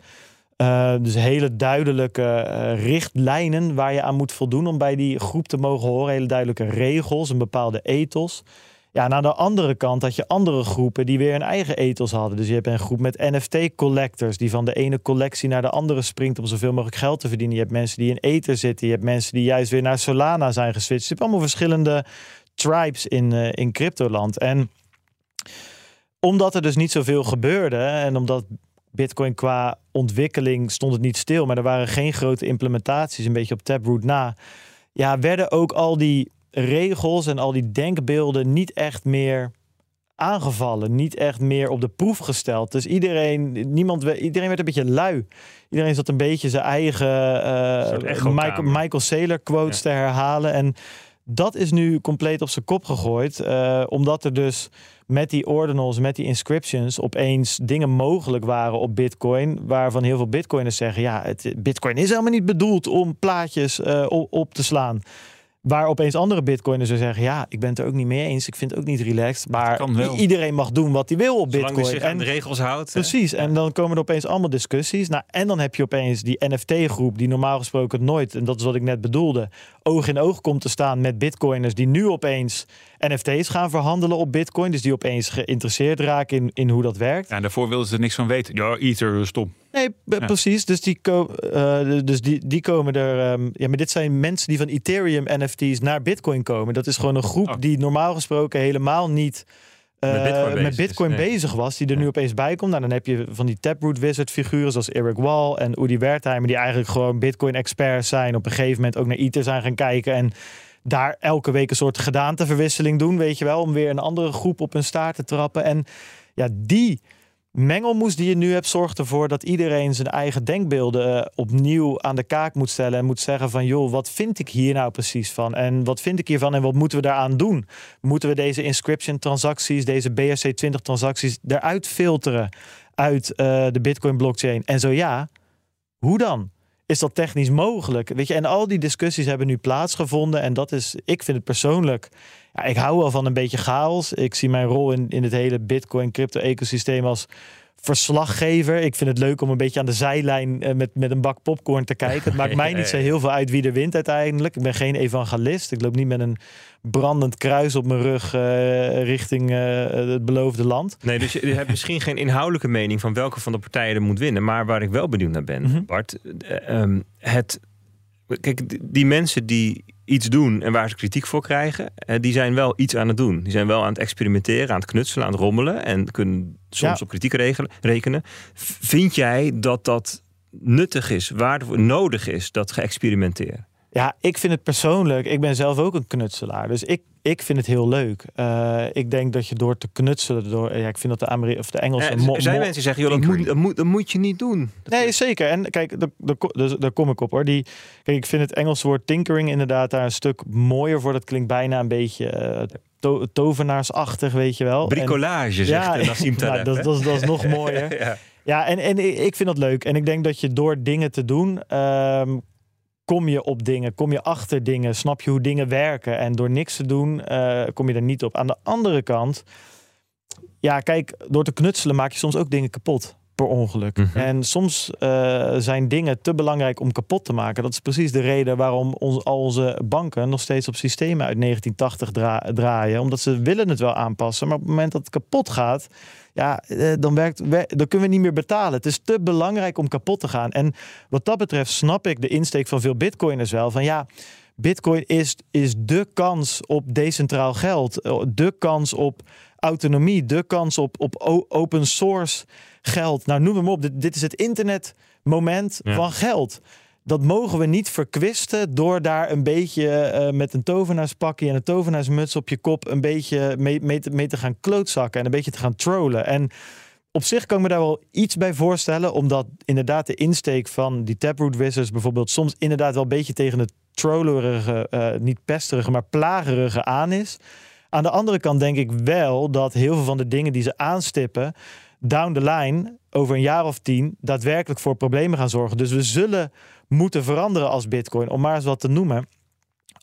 Uh, dus hele duidelijke uh, richtlijnen waar je aan moet voldoen om bij die groep te mogen horen. Hele duidelijke regels, een bepaalde ethos. Ja, aan de andere kant had je andere groepen die weer een eigen ethos hadden. Dus je hebt een groep met NFT-collectors die van de ene collectie naar de andere springt om zoveel mogelijk geld te verdienen. Je hebt mensen die in Ether zitten. Je hebt mensen die juist weer naar Solana zijn geswitcht. Je hebt allemaal verschillende tribes in, uh, in cryptoland. En omdat er dus niet zoveel gebeurde en omdat Bitcoin qua ontwikkeling stond het niet stil, maar er waren geen grote implementaties, een beetje op Taproot na. Ja, werden ook al die regels en al die denkbeelden niet echt meer aangevallen, niet echt meer op de proef gesteld. Dus iedereen, niemand, iedereen werd een beetje lui. Iedereen zat een beetje zijn eigen uh, Michael, Michael Saylor quotes ja. te herhalen. En dat is nu compleet op zijn kop gegooid, uh, omdat er dus met die ordinals, met die inscriptions, opeens dingen mogelijk waren op Bitcoin. Waarvan heel veel Bitcoiners zeggen: ja, het, Bitcoin is helemaal niet bedoeld om plaatjes uh, op, te slaan. Waar opeens andere bitcoiners zullen zeggen: Ja, ik ben het er ook niet mee eens. Ik vind het ook niet relaxed. Maar iedereen mag doen wat hij wil op Zolang bitcoin. en de regels houdt. Precies. Hè? En dan komen er opeens allemaal discussies. Nou, en dan heb je opeens die NFT-groep, die normaal gesproken nooit, en dat is wat ik net bedoelde, oog in oog komt te staan met bitcoiners die nu opeens NFT's gaan verhandelen op Bitcoin. Dus die opeens geïnteresseerd raken in, in hoe dat werkt. Ja, daarvoor wilden ze er niks van weten. Ja, Ether, stom. Nee, ja. precies. Dus, die, uh, dus die, die komen er. Um, ja, maar dit zijn mensen die van Ethereum NFT's naar Bitcoin komen. Dat is gewoon een groep oh. die normaal gesproken helemaal niet. Uh, met Bitcoin, met Bitcoin is, nee. bezig was, die er nu opeens bij komt. Nou, dan heb je van die Taproot Wizard figuren zoals Eric Wall en Udi Wertheimer, die eigenlijk gewoon Bitcoin experts zijn. Op een gegeven moment ook naar Ether zijn gaan kijken en daar elke week een soort gedaanteverwisseling doen, weet je wel, om weer een andere groep op hun staart te trappen. En ja, die mengelmoes die je nu hebt zorgt ervoor dat iedereen zijn eigen denkbeelden uh, opnieuw aan de kaak moet stellen en moet zeggen van joh, wat vind ik hier nou precies van en wat vind ik hiervan en wat moeten we daaraan doen? Moeten we deze inscription transacties, deze BRC20 transacties eruit filteren uit uh, de Bitcoin blockchain? En zo ja, hoe dan? Is dat technisch mogelijk? Weet je, en al die discussies hebben nu plaatsgevonden. En dat is, ik vind het persoonlijk. Ja, ik hou wel van een beetje chaos. Ik zie mijn rol in, in het hele Bitcoin-crypto-ecosysteem als verslaggever. Ik vind het leuk om een beetje aan de zijlijn uh, met, met een bak popcorn te kijken. Het maakt mij niet zo heel veel uit wie er wint uiteindelijk. Ik ben geen evangelist. Ik loop niet met een brandend kruis op mijn rug uh, richting uh, het beloofde land. Nee, dus je, hebt misschien geen inhoudelijke mening van welke van de partijen er moet winnen. Maar waar ik wel benieuwd naar ben, mm -hmm. Bart, um, het. Kijk, die mensen die iets doen en waar ze kritiek voor krijgen, die zijn wel iets aan het doen. Die zijn wel aan het experimenteren, aan het knutselen, aan het rommelen en kunnen soms ja. op kritiek regelen, rekenen. Vind jij dat dat nuttig is, waardevol, nodig is, dat geëxperimenteer? Ja, ik vind het persoonlijk. Ik ben zelf ook een knutselaar. Dus ik, ik vind het heel leuk. Uh, ik denk dat je door te knutselen, door, ja, ik vind dat de, Ameri of de Engelsen. Er zijn mensen die zeggen, joh, dat, moet, dat, moet, dat moet je niet doen. Dat nee, zeker. En kijk, daar, daar, daar kom ik op hoor. Die, kijk, ik vind het Engelse woord tinkering inderdaad daar een stuk mooier voor. Dat klinkt bijna een beetje. Uh, to tovenaarsachtig, weet je wel. Bricolage, en, zegt ja, Nassim nou, dat, dat, dat, is nog mooier. ja, ja en, en ik vind dat leuk. En ik denk dat je door dingen te doen, um, kom je op dingen, kom je achter dingen, snap je hoe dingen werken. En door niks te doen, uh, kom je er niet op. Aan de andere kant, ja, kijk, door te knutselen maak je soms ook dingen kapot per ongeluk. Mm -hmm. En soms uh, zijn dingen te belangrijk om kapot te maken. Dat is precies de reden waarom ons, al onze banken nog steeds op systemen uit 1980 dra draaien. Omdat ze willen het wel aanpassen, maar op het moment dat het kapot gaat, ja, uh, dan, werkt, dan kunnen we niet meer betalen. Het is te belangrijk om kapot te gaan. En wat dat betreft snap ik de insteek van veel bitcoiners wel. Van ja, Bitcoin is, is de kans op decentraal geld. De kans op autonomie. De kans op, op open source geld. Nou, noem hem op. Dit, dit is het internetmoment ja. van geld. Dat mogen we niet verkwisten door daar een beetje uh, met een tovenaarspakje en een tovenaarsmuts op je kop een beetje mee, mee, te, gaan klootzakken en een beetje te gaan trollen. En op zich kan ik me daar wel iets bij voorstellen, omdat inderdaad de insteek van die Taproot Wizards bijvoorbeeld soms inderdaad wel een beetje tegen het trollerige, uh, niet pesterige, maar plagerige aan is. Aan de andere kant denk ik wel dat heel veel van de dingen die ze aanstippen, down the line, over een jaar of tien, daadwerkelijk voor problemen gaan zorgen. Dus we zullen moeten veranderen als Bitcoin, om maar eens wat te noemen.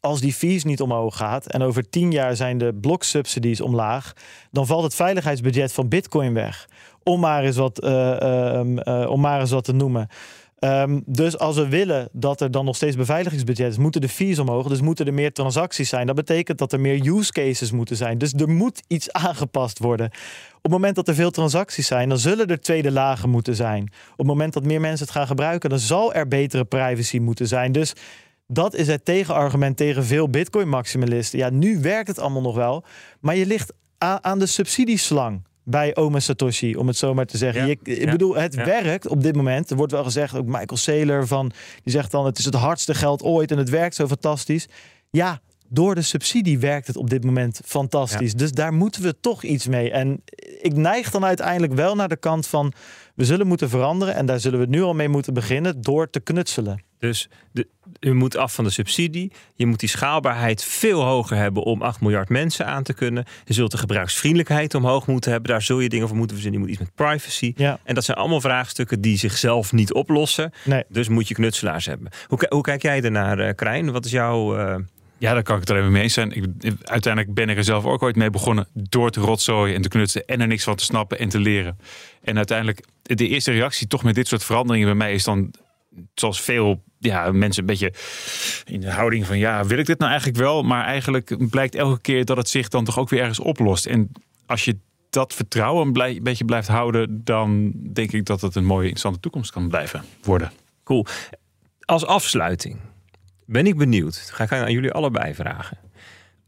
Als die fees niet omhoog gaat en over tien jaar zijn de bloksubsidies omlaag, dan valt het veiligheidsbudget van Bitcoin weg. Om maar eens wat, uh, uh, uh, om maar eens wat te noemen. Um, dus als we willen dat er dan nog steeds beveiligingsbudget is, moeten de fees omhoog. Dus moeten er meer transacties zijn. Dat betekent dat er meer use cases moeten zijn. Dus er moet iets aangepast worden. Op het moment dat er veel transacties zijn, dan zullen er tweede lagen moeten zijn. Op het moment dat meer mensen het gaan gebruiken, dan zal er betere privacy moeten zijn. Dus dat is het tegenargument tegen veel Bitcoin-maximalisten. Ja, nu werkt het allemaal nog wel, maar je ligt aan de subsidieslang bij oma Satoshi, om het zo maar te zeggen. Ja, je, ik ja, bedoel, het ja. werkt op dit moment. Er wordt wel gezegd, ook Michael Saylor van, die zegt dan: het is het hardste geld ooit en het werkt zo fantastisch. Ja, door de subsidie werkt het op dit moment fantastisch. Ja. Dus daar moeten we toch iets mee. En ik neig dan uiteindelijk wel naar de kant van we zullen moeten veranderen en daar zullen we nu al mee moeten beginnen door te knutselen. Dus de, je moet af van de subsidie. Je moet die schaalbaarheid veel hoger hebben om 8 miljard mensen aan te kunnen. Je zult de gebruiksvriendelijkheid omhoog moeten hebben. Daar zul je dingen voor moeten verzinnen. Je moet iets met privacy. Ja. En dat zijn allemaal vraagstukken die zichzelf niet oplossen. Nee. Dus moet je knutselaars hebben. Hoe, hoe kijk jij ernaar, eh, Krijn? Wat is jouw... eh, Ja, daar kan ik het alleen maar mee eens zijn. Ik, uiteindelijk ben ik er zelf ook ooit mee begonnen door te rotzooien en te knutselen en er niks van te snappen en te leren. En uiteindelijk, de eerste reactie toch met dit soort veranderingen bij mij is dan, zoals veel ja, mensen een beetje in de houding van ja, wil ik dit nou eigenlijk wel? Maar eigenlijk blijkt elke keer dat het zich dan toch ook weer ergens oplost. En als je dat vertrouwen een beetje blijft houden, dan denk ik dat het een mooie, interessante toekomst kan blijven worden. Cool. Als afsluiting ben ik benieuwd. Ga ik aan jullie allebei vragen.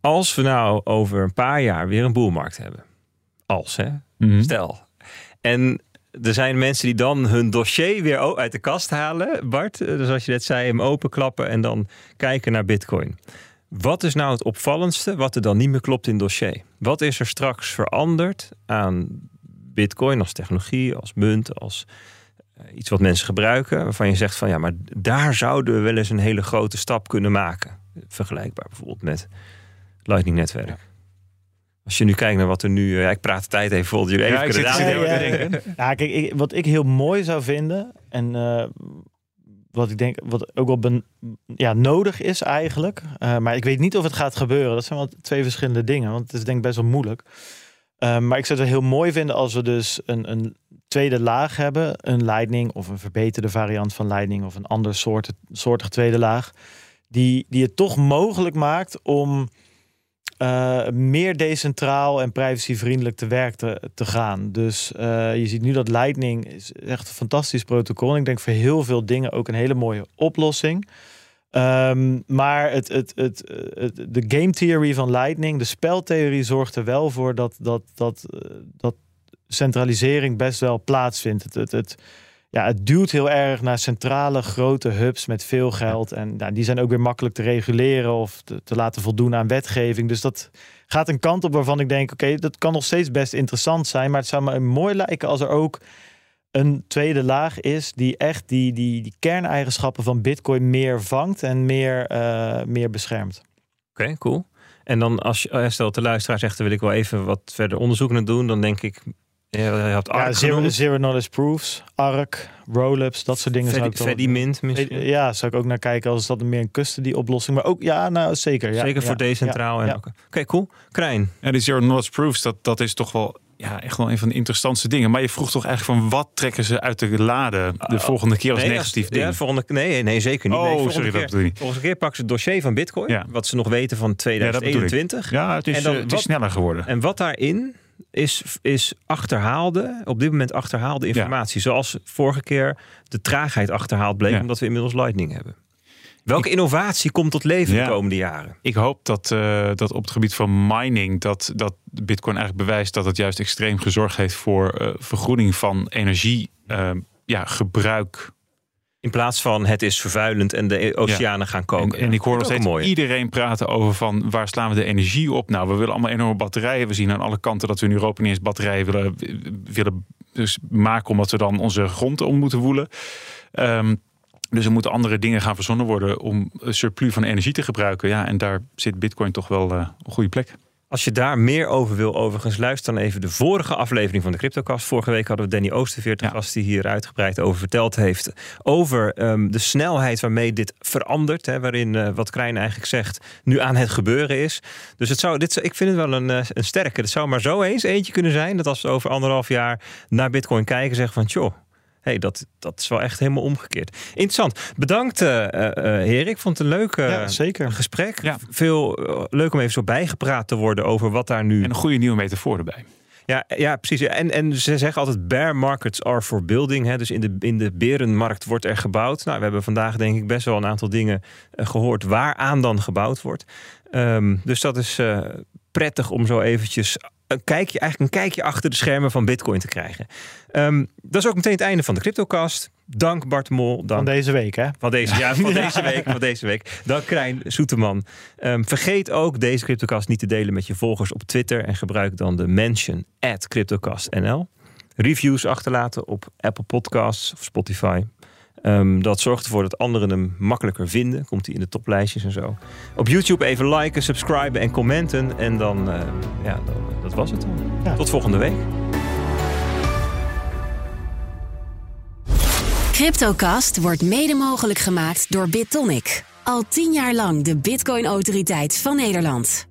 Als we nou over een paar jaar weer een boelmarkt hebben. Als, hè? Stel. En er zijn mensen die dan hun dossier weer uit de kast halen. Bart, eh, dus als je net zei, hem openklappen en dan kijken naar bitcoin. Wat is nou het opvallendste wat er dan niet meer klopt in het dossier? Wat is er straks veranderd aan bitcoin als technologie, als munt, als iets wat mensen gebruiken, waarvan je zegt van ja, maar daar zouden we wel eens een hele grote stap kunnen maken. Vergelijkbaar bijvoorbeeld met Lightning netwerk. Als je nu kijkt naar wat er nu, eh, ja, ik praat de tijd even vol, jullie Ja, even kunnen. Ja, ja, kijk, ik, wat ik heel mooi zou vinden en eh, wat ik denk, wat ook wel ben, ja, nodig is eigenlijk, eh, maar ik weet niet of het gaat gebeuren. Dat zijn wel twee verschillende dingen, want het is denk ik best wel moeilijk. Eh, maar ik zou het wel heel mooi vinden als we dus een, een tweede laag hebben, een Lightning of een verbeterde variant van Lightning of een ander soort, soortig tweede laag, die, die het toch mogelijk maakt om eh, meer decentraal en privacyvriendelijk te werk te, gaan. Dus eh, je ziet nu dat Lightning is echt een fantastisch protocol. Ik denk voor heel veel dingen ook een hele mooie oplossing. Ehm, maar het, het, het, het, de game theory van Lightning, de speltheorie, zorgt er wel voor dat, dat, dat, eh, dat centralisering best wel plaatsvindt. Het, het, ja, het duwt heel erg naar centrale grote hubs met veel geld. En nou, die zijn ook weer makkelijk te reguleren of te, te laten voldoen aan wetgeving. Dus dat gaat een kant op waarvan ik denk: oké, dat kan nog steeds best interessant zijn. Maar het zou me mooi lijken als er ook een tweede laag is die echt die, die, die kerneigenschappen van Bitcoin meer vangt en meer, eh, meer beschermt. Oké, cool. En dan als je, eh, stel de luisteraar zegt, wil ik wel even wat verder onderzoek naar doen. Dan denk ik, je had Ja, zero, zero knowledge proofs, ARC, rollups, dat soort dingen. zou Fedi- ik Fediment misschien. Ja, zou ik ook naar kijken als dat meer een custody oplossing. Maar ook, ja, nou zeker. Ja, Zeker voor ja, decentraal. ja, en ja. ook- Oké, cool. Krijn. En die zero knowledge proofs, dat, dat is toch wel ja, echt wel een van de interessantste dingen. Maar je vroeg toch eigenlijk van wat trekken ze uit de lade de volgende keer als Nee, negatief als- ding? Ja, volgende, nee, nee, zeker niet. Oh, nee, volgende sorry, dat keer, bedoel je niet. Volgende keer pakken ze het dossier van Bitcoin. Ja. Wat ze nog weten van Ja, dat bedoel ik. 2021. Ja, het is, En dan eh, het wat- is sneller geworden. En wat daarin is, is achterhaalde, op dit moment achterhaalde informatie. Zoals vorige keer de traagheid achterhaald bleek, Ja. omdat we inmiddels Lightning hebben. Welke innovatie komt tot leven Ja. de komende jaren? Ik hoop dat, eh, dat op het gebied van mining, dat, dat Bitcoin eigenlijk bewijst dat het juist extreem gezorgd heeft voor eh, vergroening van energie. eh, ja, gebruik. In plaats van het is vervuilend en de oceanen gaan En, koken. en ik hoor nog steeds mooi. iedereen praten over van waar slaan we de energie op? Nou, we willen allemaal enorme batterijen. We zien aan alle kanten dat we in Europa niet eens batterijen willen, willen dus maken, omdat we dan onze grond om moeten woelen. Ehm, dus er moeten andere dingen gaan verzonnen worden om een surplus van energie te gebruiken. Ja, en daar zit Bitcoin toch wel eh, een goede plek. Als je daar meer over wil, overigens, luister dan even de vorige aflevering van de CryptoCast. Vorige week hadden we Danny Oosterveer te Ja. gast, die hier uitgebreid over verteld heeft. Over ehm, de snelheid waarmee dit verandert. Hè, waarin, eh, wat Krijn eigenlijk zegt, nu aan het gebeuren is. Dus het zou, dit, ik vind het wel een, eh, een sterke. Het zou maar zo eens eentje kunnen zijn. Dat als we over anderhalf jaar naar Bitcoin kijken, zeggen van, joh. Hey, dat, dat is wel echt helemaal omgekeerd. Interessant. Bedankt, eh eh, eh, heren. Ik vond het een leuk Ja, zeker. gesprek. Ja. Veel leuk om even zo bijgepraat te worden over wat daar nu En een goede nieuwe metafoor erbij. ja, ja, precies. En, en ze zeggen altijd bear markets are for building. Hè? Dus in de, in de berenmarkt wordt er gebouwd. Nou, we hebben vandaag denk ik best wel een aantal dingen eh, gehoord waaraan dan gebouwd wordt. Ehm, dus dat is eh, prettig om zo eventjes een kijkje, eigenlijk een kijkje achter de schermen van Bitcoin te krijgen. Ehm, dat is ook meteen het einde van de CryptoCast. Dank Bart Mol. Van Dank deze week, hè? van deze, ja, van deze week. Van deze week. Dan Krijn Soeterman. Ehm, vergeet ook deze CryptoCast niet te delen met je volgers op Twitter. En gebruik dan de mention at CryptoCastNL. Reviews achterlaten op Apple Podcasts of Spotify. Ehm, dat zorgt ervoor dat anderen hem makkelijker vinden. Komt hij in de toplijstjes en zo. Op YouTube even liken, subscriben en commenten. En dan, eh, ja, dan, dat was het dan. Ja. Tot volgende week. Cryptocast wordt mede mogelijk gemaakt door BitTonic. Al tien jaar lang de Bitcoin-autoriteit van Nederland.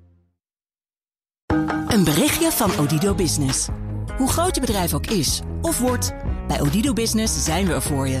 Een berichtje van Odido Business. Hoe groot je bedrijf ook is of wordt, bij Odido Business zijn we er voor je.